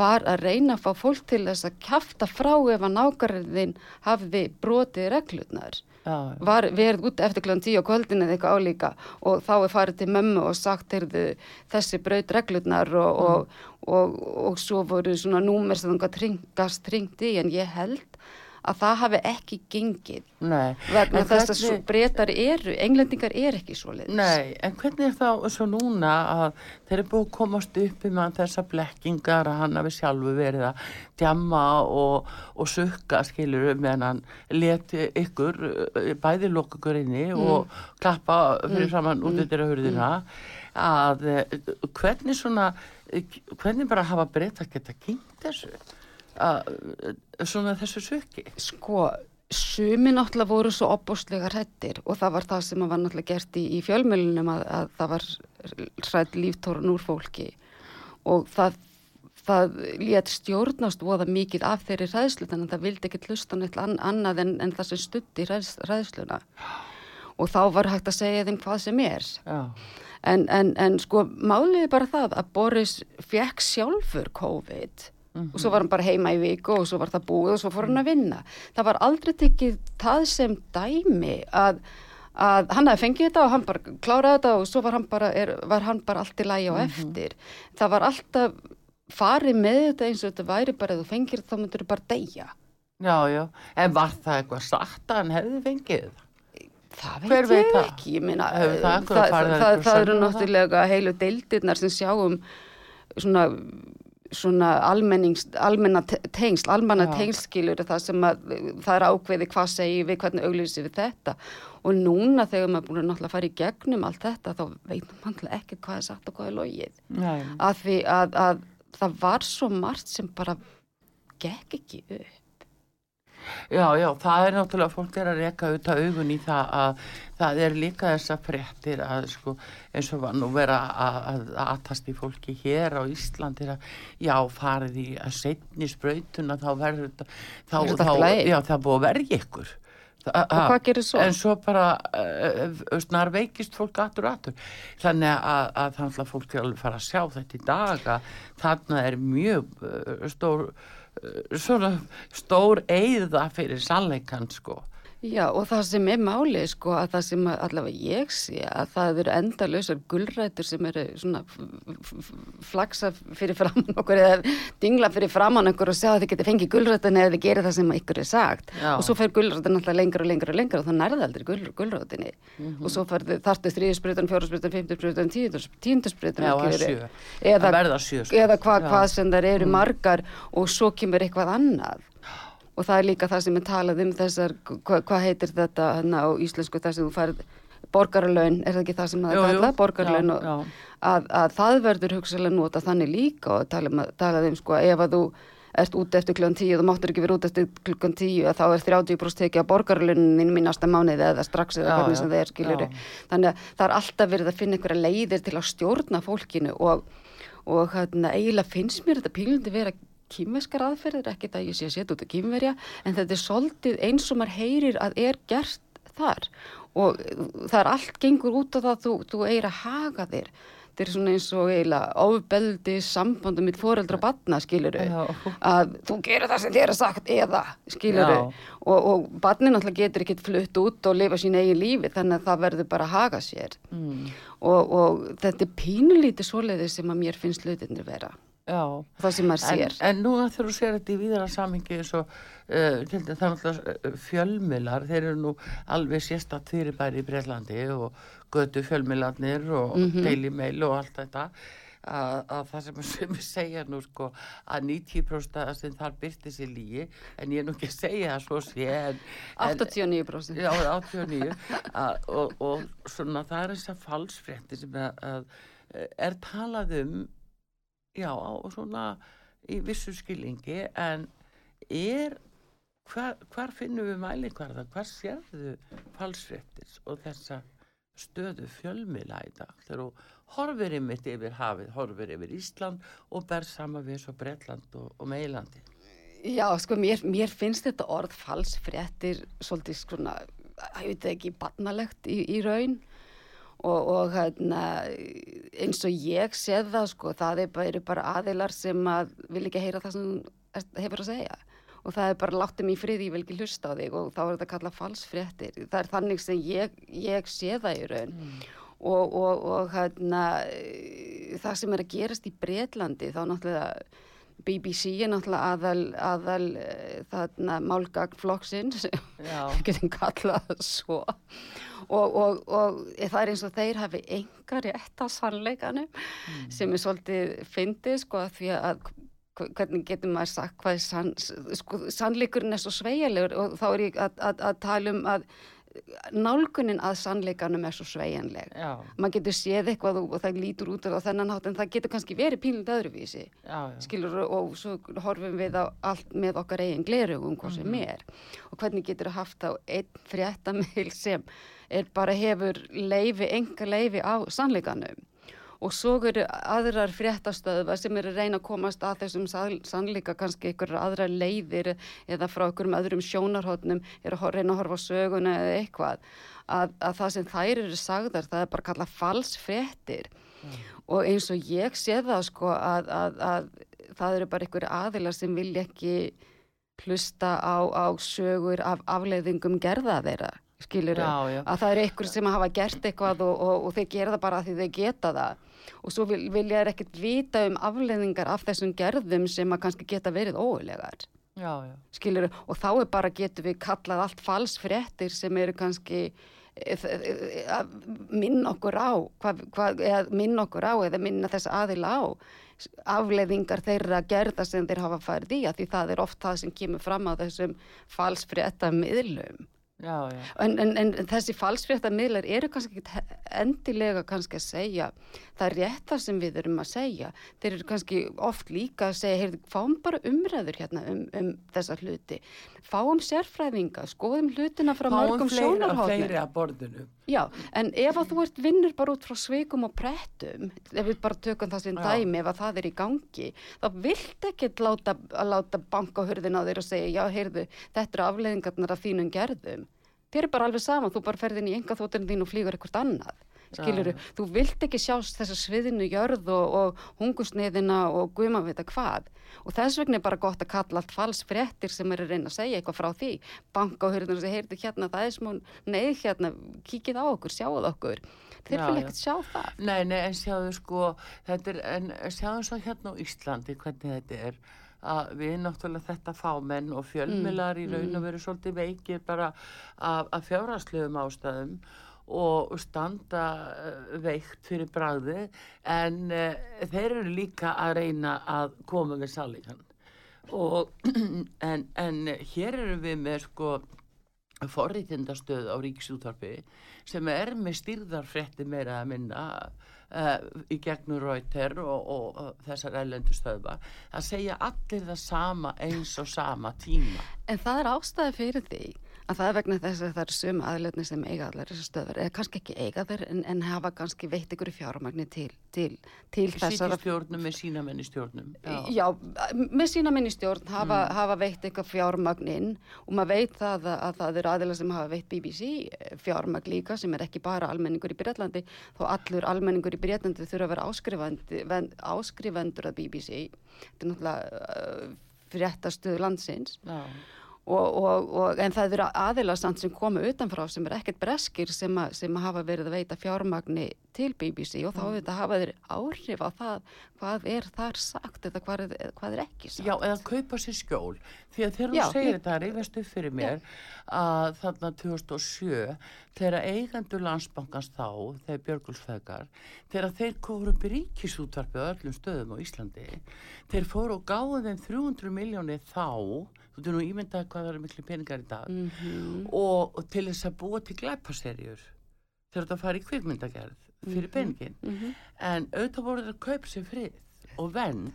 var að reyna að fá fólk til þess að kjafta frá ef að nákvæmðin hafði brotið reglurnar. Já. Var verið út eftir kl. 10 á kvöldin eða eitthvað álíka og þá er farið til mömmu og sagt heyrðu, þessi braut reglurnar og, og, og, og svo voru svona númer sem það tringast tringt í en ég held að það hafi ekki gengið. Nei. vegna þess að hvernig- svo breytar eru, englendingar er ekki svo leiðis. Nei, en hvernig er þá svo núna að þeir eru búið að komast upp í mann þessar blekkingar að hann hafi sjálfu verið að djamma og, og sukka skilur meðan hann leti ykkur eh, bæði lókugur inni og klappa fyrir saman út yfir hurðina. Að eh, hvernig svona eh, hvernig bara hafa breyta geta kynnt þessu að, svona þessu söki Sko, sumi náttúrulega voru svo opbóstlega hrættir og það var það sem var náttúrulega gert í, í fjölmjölunum að, að það var hrætt líftórun úr fólki. Og það, það lét stjórnast voða mikið af þeirri hræðslu þannig að það vildi ekki hlusta neitt an, annað en, en það sem stutti hræðs, hræðsluna. Og þá var hægt að segja þeim hvað sem er. En, en, en sko málið er bara það að Boris fekk sjálfur COVID og svo var hann bara heima í viku og svo var það búið og svo fór hann að vinna. Það var aldrei tekið það sem dæmi að, að hann hefði fengið þetta og hann bara kláraði þetta og svo var hann bara, er, var hann bara allt í lægi á eftir. Það var alltaf farið með þetta eins og þetta væri bara að þú fengir þetta þá myndir þú bara deyja. já, já en var það eitthvað sagt að hann hefði fengið það? Það Hver veit veit ég það? ekki, ég Hefur það það, einhverja það, það, það eru náttúrulega heilu deildirnar sem sjáum svona, svona almenna te- tengsl, almanna Já. tengskilur það sem að það er ákveði hvað segi við, hvernig auglýsi við þetta og núna þegar maður er búin að náttúrulega fara í gegnum allt þetta þá veit maður ekki hvað er sagt og hvað er logið Nei. að því að, að það var svo margt sem bara gekk ekki upp. Já, já, það er náttúrulega fólk er að reka auðvitað augun í það að það er líka þessa fréttir að sko eins og var nú vera að, að, að aðtast í fólki hér á Íslandi að já, farið í að setni sprautuna þá verður þá, þá, lagi? já, það búið að verja ykkur Þa, Og hvað gerir svo? En svo bara uh, snar veikist fólk aftur og aftur þannig að, að þannig að fólk fara að sjá þetta í dag að þarna er mjög uh, stór svona stór eyða fyrir sannleikann sko Já og það sem er málið sko að það sem allavega ég sé að það eru endalausar gulrætur sem eru svona flagsa fyrir framann okkur eða dingla fyrir framann okkur og sjá að þið geti fengið gulrætin eða þið gerir það sem ykkur er sagt Já. og svo fer gulrætin alltaf lengra og lengra og lengra og það nærði aldrei gul, gulrætinni Mhm. og svo þartu tíundusbrytan Já, að sjö. eða, sjö, sko. eða hvað. Mm. hvað sem þar eru margar og svo kemur eitthvað annað og það er líka það sem er talað um þessar, hvað, hvað heitir þetta hana, á íslensku þar sem þú færð borgarlaun, er það ekki það sem það er kallað, borgarlaun og já. að, að það verður hugsalega nota þannig líka og talað um, talað um sko ef að þú ert út eftir klukkan tíu, þú máttur ekki vera út eftir klukkan tíu að þá er 30% tekið á borgarlaunin í næsta mánuði eða strax eða hvernig sem það er skilur já. þannig að það er alltaf verið að finna einhverja leiðir til að stjórna fólkinu og, og hérna, eiginlega finnst mér þetta pílundi vera kýmveskar aðferðir, ekki það ég sé að setja út að kýmverja, en þetta er svolítið eins og maður heyrir að er gert þar. Og það er allt gengur út á það að þú, þú eigir að haga þér. Þetta er svona eins og eiginlega ofbeldi sambandum mitt foreldra og batna skiluru að þú gerir það sem þér er sagt eða skiluru og, og barnin náttúrulega getur ekkert flutt út og lifa sín eigin lífi þannig að það verður bara að haga sér. Mm. og, og þetta er pínulítið svoleiðið sem að mér finnst hlutinir vera Já. það sem maður En, sér en núna þegar þú sér þetta í víðara samingi eins og uh, náttúrulega uh, fjölmiðlar, þeir eru nú alveg sérstatt fyrirbæri í Breitlandi og götu fjölmiðlarnir og Mhm. Daily Mail og allt þetta að, að það sem sem við segja nú sko að 90% að sem þar byrti sér lígi en ég er nú ekki að segja það svo sé en, en 89% Já, 89 að, og, og svona það er þess að falsfrétti sem að, að er talað um já, svona í vissu skilningi en er hvar, hvar finnum við mælikvarða? Hvar sérðu falsfréttis og þessa stöðu fjölmila í dag? Þegar þú horfir ymitt yfir hafið, horfir yfir Ísland og ber sama við svo Bretland og, og Meilandi Já, sko, mér, mér finnst þetta orð falsfréttir svolítið svona, ég veit ekki, barnalegt í, í raun og, og hérna, eins og ég séð það, sko, það er bara, eru bara aðilar sem að vil ekki heyra það sem hefur að segja. Og það er bara láttum í friði, ég vil ekki hlusta á þig. Og þá er þetta kallað falsfréttir. Það er þannig sem ég, ég sé það í raun. Og, og, og hérna, það sem er að gerast í Bretlandi þá náttúrulega BBC er náttúrulega aðal, aðal eh, þarna málgagn flokksins, Já. getum kallað það svo og, og, og það er eins og þeir hafi enga rétt á sannleikanum sem er svolítið fyndið sko af því að hv- hvernig getur maður sagt hvað er sann, sko, sannleikurinn er svo sveigjanlegur og þá er ég að, að, að tala um að nálgunin að sannleikanum er svo sveigjanleg. Já, maður getur séð eitthvað og, það lítur út á þennan hátt en það getur kannski verið pínlega öðruvísi já, já. skilur og svo horfum við á allt með okkar eigin glerugum hvað sem er. Og hvernig getur haft á einn fréttamil sem er bara hefur leifi, enga leifi á sannleikanum og svo eru aðrar fréttastöðva sem eru að reyna að komast að þessum sannleika. Kannski ykkur aðrar leiðir eða frá ykkurum öðrum sjónarhóttnum eru að reyna að horfa á söguna eða eitthvað. Að, að það sem þær eru sagðar það er bara kallað falsfréttir. Og eins og ég sé það sko að, að, að það eru bara ykkur aðilar sem vilja ekki hlusta á, á sögur af afleiðingum gerða þeirra skilur Já, já. að það eru ykkur sem hafa gert eitthvað og, og, og þeir gera það bara því þeir geta það og svo vil, vilja þeir ekkert vita um afleiðingar af þessum gerðum sem að kannski geta verið óulegar skilur og þá er bara getur við kallað allt falsfréttir sem eru kannski eh, eh, að minna okkur á hvað, hvað, eða minna okkur á eða minna þess aðila á afleiðingar þeirra gerða sem þeir hafa færið í að því það er oft það sem kemur fram á þessum falsfrétta miðlum Já, já. En, en, en þessi falsfrétta miðlar eru kannski ekki endilega kannski að segja það er rétt það sem við erum að segja þeir eru kannski oft líka að segja heyrðu, fáum bara umræður hérna um, um þessa hluti, fáum sérfræðinga skoðum hlutina frá Fáum mörgum fleiri, sjónarhóðnum fleiri að borðinu. Já, en ef að þú ert vinnur bara út frá svikum og prettum, ef við bara tökum það sem dæmi, ef að það er í gangi, þá vilt ekkert láta, láta banka hurðin á þér og segja, já, heyrðu, þetta eru afleiðingarnar af þínum gerðum. Þér er bara alveg sama, þú bara ferðin í enga þótturinn þín og flýgur eitthvað annað. Skiluru, Já. þú vilt ekki sjá þessa sviðinu jörð og, og hungusniðina og guðma vita hvað. Og þess vegna er bara gott að kalla allt falsfréttir sem er að reyna að segja eitthvað frá því. Banka á hurðinu og segja, heyrðu hérna, það er smá neið hérna, kíkið á okkur, sjáuð okkur. Þeir já. ekkert sjá það. Nei, nei, en sjáðu sko, þetta er, en sjáðu svo hérna á Íslandi hvernig þetta er að við náttúrulega þetta fámenn og fjölmilar í raun og veru svolítið veikir bara af, af fjárhagslegum ástæðum og standa eh, veikt fyrir bragði en uh, þeir eru líka að reyna að koma við sannleikan og en, en hér eru við með sko forrítindastöð á ríkisútvarpi sem er með styrðarfrétti meira að minna uh, í gegnum Rauter og, og, og þessar ellendu stöðva að segja allir það sama eins og sama tíma. En það er ástæði fyrir því að það er vegna þess að það eru sömu aðlöfni sem eiga allar þessar stöðar, eða kannski ekki eiga þeir en, en hafa kannski veitt ykkur fjármagni til, til, til þessara Sýtistjórnum með sína menn í stjórnum Já, með sína minni stjórn hafa, hafa veitt eitthvað fjármagninn og maður veit það að, að það eru aðila sem hafa veitt BBC fjármagn líka sem er ekki bara almenningur í Breitlandi þó allur almenningur í Breitlandi þurfa að vera áskrifandi, ven- áskrifendur að BBC þetta er náttúrulega uh, fréttastuð landsins. Já. Og, og, og, en það eru aðilastand sem komu utanfrá sem er ekkert breskir sem, að, sem hafa verið að veita fjármagni til BBC og þá mm. þetta hafa þeir áhrif á það hvað er þar sagt eða hvað er, hvað er ekki sagt. Já, eða kaupa sér skjól því að þegar þú segir ég- þetta reyfast upp fyrir mér að þarna 2007 þegar eigendur landsbankans þá þegar Björgulsfegar þegar þeir kóru upp í ríkisútvarpi á öllum stöðum á Íslandi þeir fóru og gáðu þeim 300 miljónir þá þú þú nú ímyndaði hvað það eru miklu peningar í dag. Mhm. og, og til þess að búa til glæpaserjur þegar þetta fara í kvikmyndagerð fyrir peningin en auðvitað voru þeir að kaupa sér frið og vend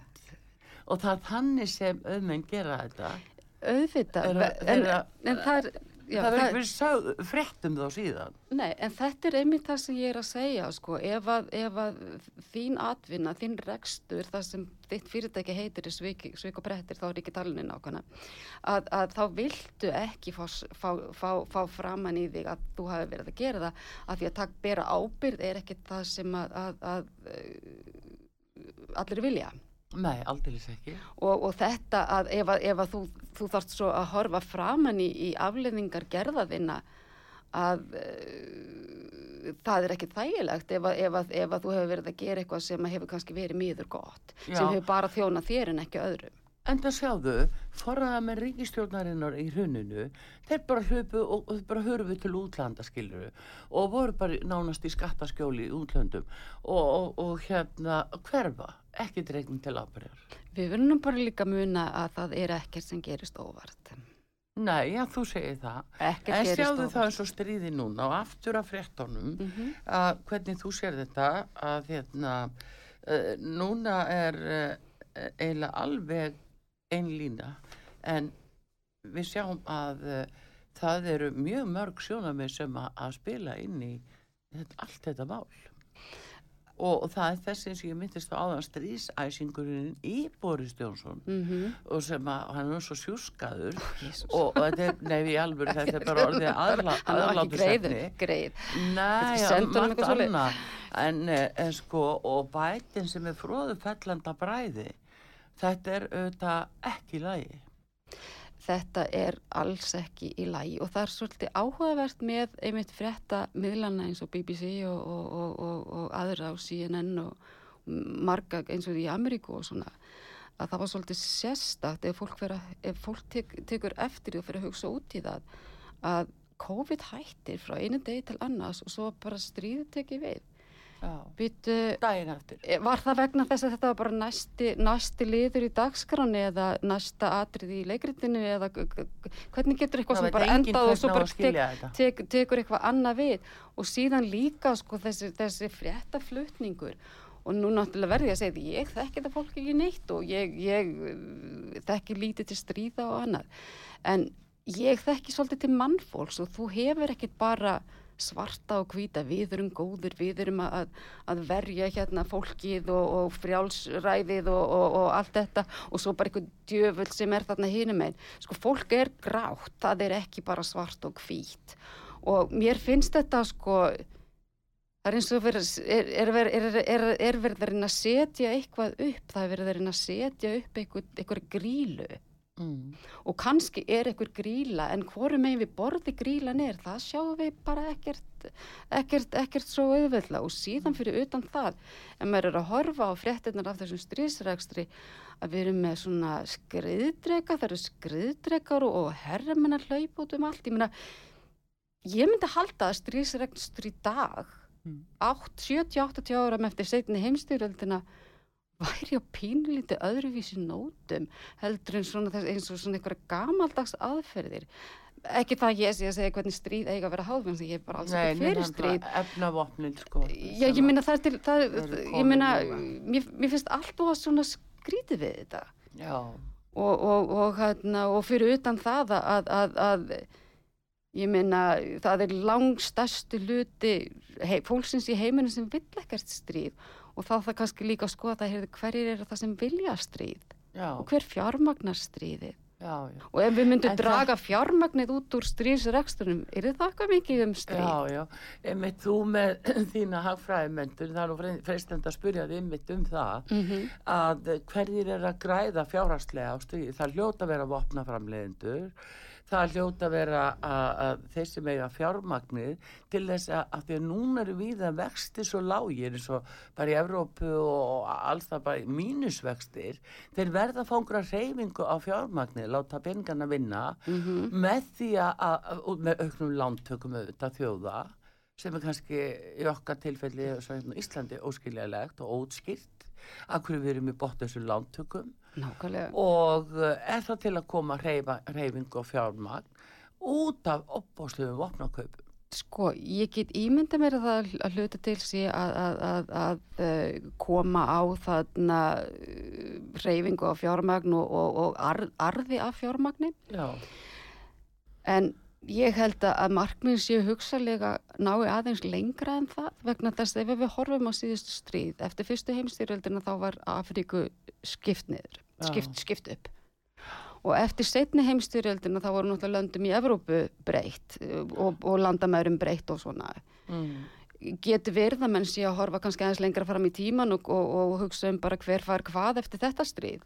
og það er þannig sem auðmenn gera þetta. Auðvitað að- en, að- en það er já, það verður verið sagð, frétt um þá síðan Nei, en þetta er einmitt það sem ég er að segja, sko, ef að, ef að þín atvinna, þín rekstur, það sem þitt fyrirtæki heitir er svik, og brettir, þá er ekki talinni nákvæmna, að, að þá viltu ekki fá, fá, fá, fá framann í þig að þú hafi verið að gera það, að því að takk bera ábyrð er ekki það sem að, að, að allir vilja. Nei, aldrei ekki Og, og þetta að ef, að ef að þú, þú þarft svo að horfa framann í, í afleðingar gerðaðina að uh, það er ekki þægilegt ef að, ef, að, ef að þú hefur verið að gera eitthvað sem hefur kannski verið miður gott, Já. sem hefur bara þjónað þér en ekki öðrum. En það sjáðu, forraða með ríkistjórnarinnar í hruninu, þeir bara hlupu og, þeir bara hörfu til útlanda skiluru og voru bara nánast í skattaskjóli í útlöndum og, og, og hérna hverfa, ekki dregn til ábyrjar. Við verðum nú bara líka muna að það er ekkert sem gerist óvart. Nei, já, þú segir það. Ekkert en gerist sjáðu óvart. það eins og stríði núna og aftur af fréttonum að hvernig þú sér þetta að hérna, uh, núna er uh, eiginlega alveg ein lína. En við sjáum að uh, það eru mjög mörg sjónamið sem að, að spila inn í þetta, allt þetta mál. Og, og það er þessi sem ég myndist á áðan strísæsingurinn í Boris Jónsson Mm og sem að hann er svo sjúskaður. Og, og þetta er, nei, í alvöru þetta er bara orðið aðla, greið, greið. Nei, svoleiðis. annað. En, eh, en sko, og bætin sem er fróðu fellanda bræði þetta er auðvitað ekki í lagi Þetta er alls ekki í lagi og það er svolítið áhugavert með einmitt frétta miðlana eins og BBC og, og, og, og, aðra á CNN og marga eins og í Ameríku og svona að það var svolítið sérstakt ef fólk, vera, ef fólk tek, tekur eftir og fyrir að hugsa út í það að COVID hættir frá einu degi til annars og svo bara stríðið tekið við. Býtu, daginn eftir. Var það vegna þess að þetta var bara næsti, næsti liður í dagskráni eða næsta atrið í leikritinu eða hvernig getur eitthvað Það sem bara endað og svo bara tek, tek, tekur eitthvað annað við? Og síðan líka sko þessi, þessi fréttaflutningur. Og nú náttúrulega verði ég að segja því ég þekki þetta fólk ekki neitt og ég, ég uh, þekki lítið til stríða og annað. En ég þekki svolítið til mannfólks og þú hefur ekkit bara svarta og hvíta, við erum góður, við erum að, að verja hérna fólkið og, og frjálsræðið og, og, og allt þetta og svo bara einhver djöfull sem er þarna hinum einn. Sko fólk er grátt, það er ekki bara svart og hvít og mér finnst þetta sko, það er eins og verið, er, er, er, er, er, er verið að setja eitthvað upp, það er verið reyna að setja upp eitthvað, eitthvað grílu mm. og kannski er einhver gríla en hvoru megin við borði grílan er það sjáum við bara ekkert ekkert, ekkert svo auðveldla og síðan fyrir utan það en maður er að horfa á fréttinnar af þessum strísrækstri að við erum með svona skriðdrega það eru skriðdregar og, og herramennar hlaup út um allt ég meina ég myndi halda að strísrækstur í dag Mm. 70-80 áram eftir setni heimstyrjöldina væri á pínlítið öðruvísi nótum heldur en svona þess, eins og svona einhverja gamaldags aðferðir. Ekki það ég sé að segja hvernig stríð eiga að vera háðum ég er bara alls ekki fyrir stríð. efnavopnin sko Já, ég minna það er til, það, ég minna, mér, mér finnst allt og svona skrítið við þetta. Já, og, og, og, hérna, og fyrir utan það að, að, að ég minna, það er langstærstu hluti hei, fólksins í heiminu sem vill ekkert stríð og þá það kannski líka að skoða það heyrðu, hverjir eru það sem vilja stríð? Já, og hver fjármagnar stríðið já, já og ef við myndum En það- draga fjármagnið út úr stríðsrekstunum, er það eitthvað mikið um stríð? Já, já, einmitt þú með þína hagfræðimöndur, það er nú fre- freistandi að spyrja þið einmitt um það Mhm. að hverjir er að græða fjárhagslega á stríði, það hljóta að vera vopnaframleiðendur, það hljóta að vera að, að þeir sem eiga fjármagnið til þess að, að því að núna eru við að vexti svo lágir eins og bara í Evrópu og alls það bara mínusvextir, þeir verða að einhverja reyfingu á fjármagnið, láta peningana vinna með því að, með auknum lántökum auðvitað þjóða sem er kannski í okkar tilfelli og hérna Íslandi óskiljalegt og ótskilt að hverju við erum í bótt þessu lántökum Nákvæmlega. og eh, er það til að koma reyfa, reyfing og fjármagn út af opbóðslegum vopnakaupum. Sko, ég get ímynda mér að það að hluta til sé að, að, að, að uh, koma á þarna uh, reyfingu á fjármagn og, og, og arð, arði af fjármagni. Já, en ég held að- markminn séu hugsalega nái aðeins lengra en það vegna þess að ef við horfum á síðustu stríð eftir fyrstu heimstyrjöldina þá var Afríku skipt niður, skipt, skipt upp og eftir setni heimstyrjöldina þá voru náttúrulega löndum í Evrópu breytt uh, og, og landamærum breytt og svona mm. getur verið að menn sé að horfa kannski aðeins lengra fram í tíman og, og, og hugsa um bara hver far hvað eftir þetta stríð.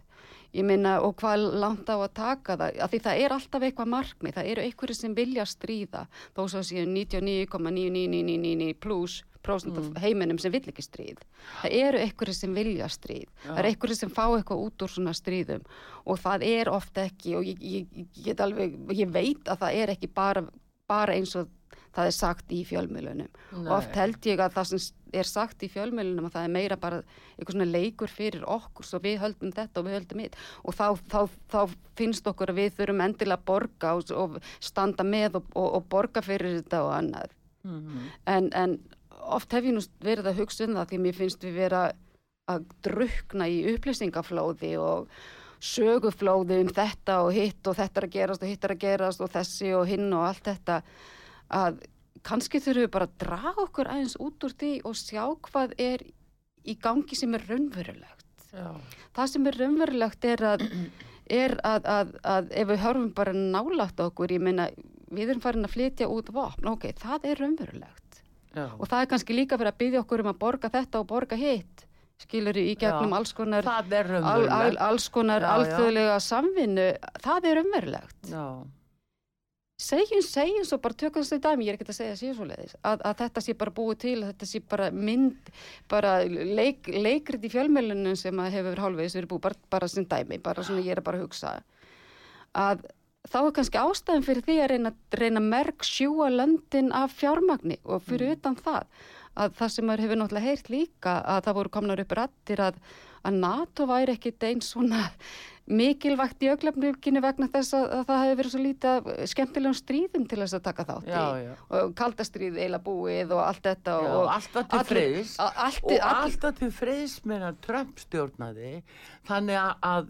Ég minna, og hvað langt á að taka það, af því það er alltaf eitthvað markmið, það eru einhverju sem vilja stríða, þó svo séu 99,99999 pluss prósent af heiminum sem vill ekki stríð. Það eru einhverju sem vilja stríð, það eru einhverju sem fá eitthvað út úr svona stríðum. Og það er ofta ekki, og ég, ég, ég, alveg, ég veit að það er ekki bara, bara eins og það er sagt í fjölmiðlunum. Og oft held ég að það sem er sagt í fjölmiðlunum að það er meira bara eitthvað svona leikur fyrir okkur. Svo við höldum þetta og við höldum hitt. Og þá, þá, þá finnst okkur að við þurfum endilega að borga og, og standa með og, og, og borga fyrir þetta og annað. En, en oft hef ég nú verið að hugsa um það því mér finnst við vera að drukna í upplýsingaflóði og söguflóði um þetta og hitt og þetta er að gerast og hitt er að gerast og þessi og hinn og allt þetta að kannski þurfum við bara að draga okkur aðeins út úr því og sjá hvað er í gangi sem er raunverulegt. Já. Það sem er raunverulegt er að, er að, að, að ef við höfum bara nálægt okkur, ég meina við erum farin að flytja út vopn, ok, það er raunverulegt. Já. Og það er kannski líka fyrir að byggja okkur um að borga þetta og borga hitt, skilur í gegnum Já. alls konar, al, al, alls konar alþjóðlega samvinnu, það er raunverulegt. Já. segjum, segjum svo bara tökum þessu dæmi, ég er ekkert að segja sér svo leiðis að, að þetta sé bara búið til, þetta sé bara mynd, bara leik, leikrit í fjölmjölunum sem að hefur hálfvegis verið búið, bara, bara sem dæmi bara svona ég er bara að hugsa að þá er kannski ástæðan fyrir því að reyna, reyna merk sjúa löndin af fjármagni og fyrir utan það að það sem maður hefur náttúrulega heyrt líka að það voru komnar upp rættir að, að NATO væri ekkit eins svona mikilvægt í auglefninginu vegna þess að, að það hefði verið svo lítið skemmtilegum stríðum til þess að taka þátt í. Já, já. og kaldastríð eiginlega búið og allt þetta Já, og alltaf til allt, og allt, alltaf til friðs meðan Trump stjórnaði. Þannig að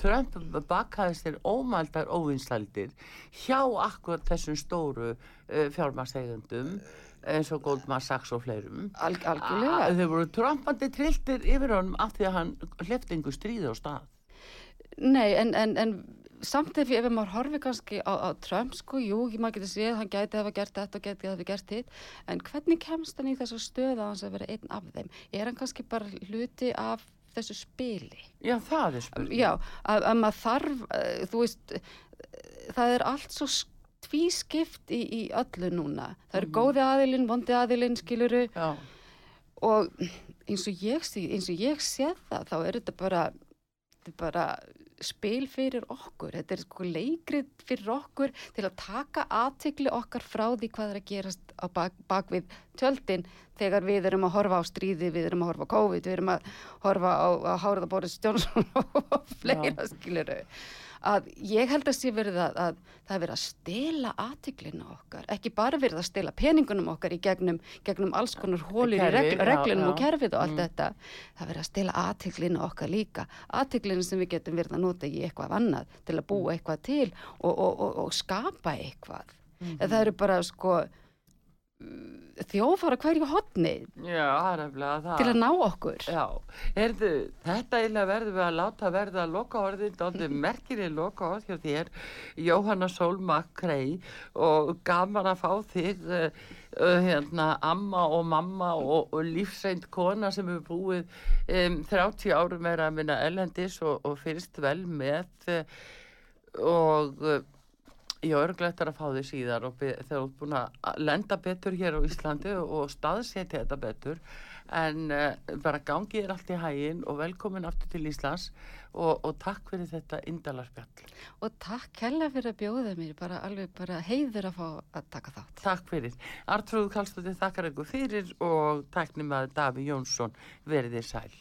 Trump bakaði sér ómældar óvinsældir hjá akkur þessum stóru uh, fjármarsegundum eins og Goldman Sachs og fleirum. Al, algjörlega. Að þau voru trumpandi trilltir yfir honum af því að hann hleftingu stríði á stað. Nei, en, en, en samt ef, ef maður horfi kannski á, á Trump, sko, jú, maður getur séð, hann gæti hafa gert þetta og gæti hafa gert hitt, en hvernig kemst hann í þessu stöða hans að vera einn af þeim? Er hann kannski bara hluti af þessu spili? Já, það er spurning Já, að, að maður þarf, uh, þú veist, uh, það er allt svo sk- tvískipt í, í öllu núna. Það eru góði aðilinn, vondi aðilinn, skiluru, Já. og eins og ég sé, eins og ég sé það þá er þetta bara þetta er bara spil fyrir okkur. Þetta er sko leikrið fyrir okkur til að taka aðtikli okkar frá því hvað er að gerast á bak, bak við tjöldin þegar við erum að horfa á stríði, við erum að horfa á COVID, við erum að horfa á, á Hárða Boris Johnson og fleira skiluru að ég held að sé verið að, að það er verið að stela aðtiklinu okkar, ekki bara verið að stela peningunum okkar í gegnum, gegnum alls konar hólur í regl, já, reglunum já. og kerfið og allt þetta. Það er verið að stela aðtiklinu okkar líka. Aðtiklinu sem við getum verið að nota í eitthvað annað til að búa eitthvað til og, og, og, og skapa eitthvað. En það eru bara sko þjófara hverju er það. til að ná okkur. Já, heyrðu, þetta eiginlega verðum við að láta verða að loka orðin, dóndi merkiri loka orð hjá þér, Jóhanna Sólmak Krei og gaman að fá þig, uh, hérna, amma og mamma og, og lífsreind kona sem hefur búið um, 30 árum er að minna ellendis og, og fyrst vel með uh, og Ég er örglættar að fá því síðar og þegar þú ert búin að lenda betur hér á Íslandi og staðsetja þetta betur en uh, bara gangi þér allt í hægin og velkomin aftur til Íslands og, og takk fyrir þetta indalarspjall. og takk hella fyrir að bjóða mér bara alveg bara heiður að fá að taka þátt Takk fyrir. Artrúð Kallstóttir þakkar ykkur fyrir og tæknum að Daví Jónsson veriði sæl.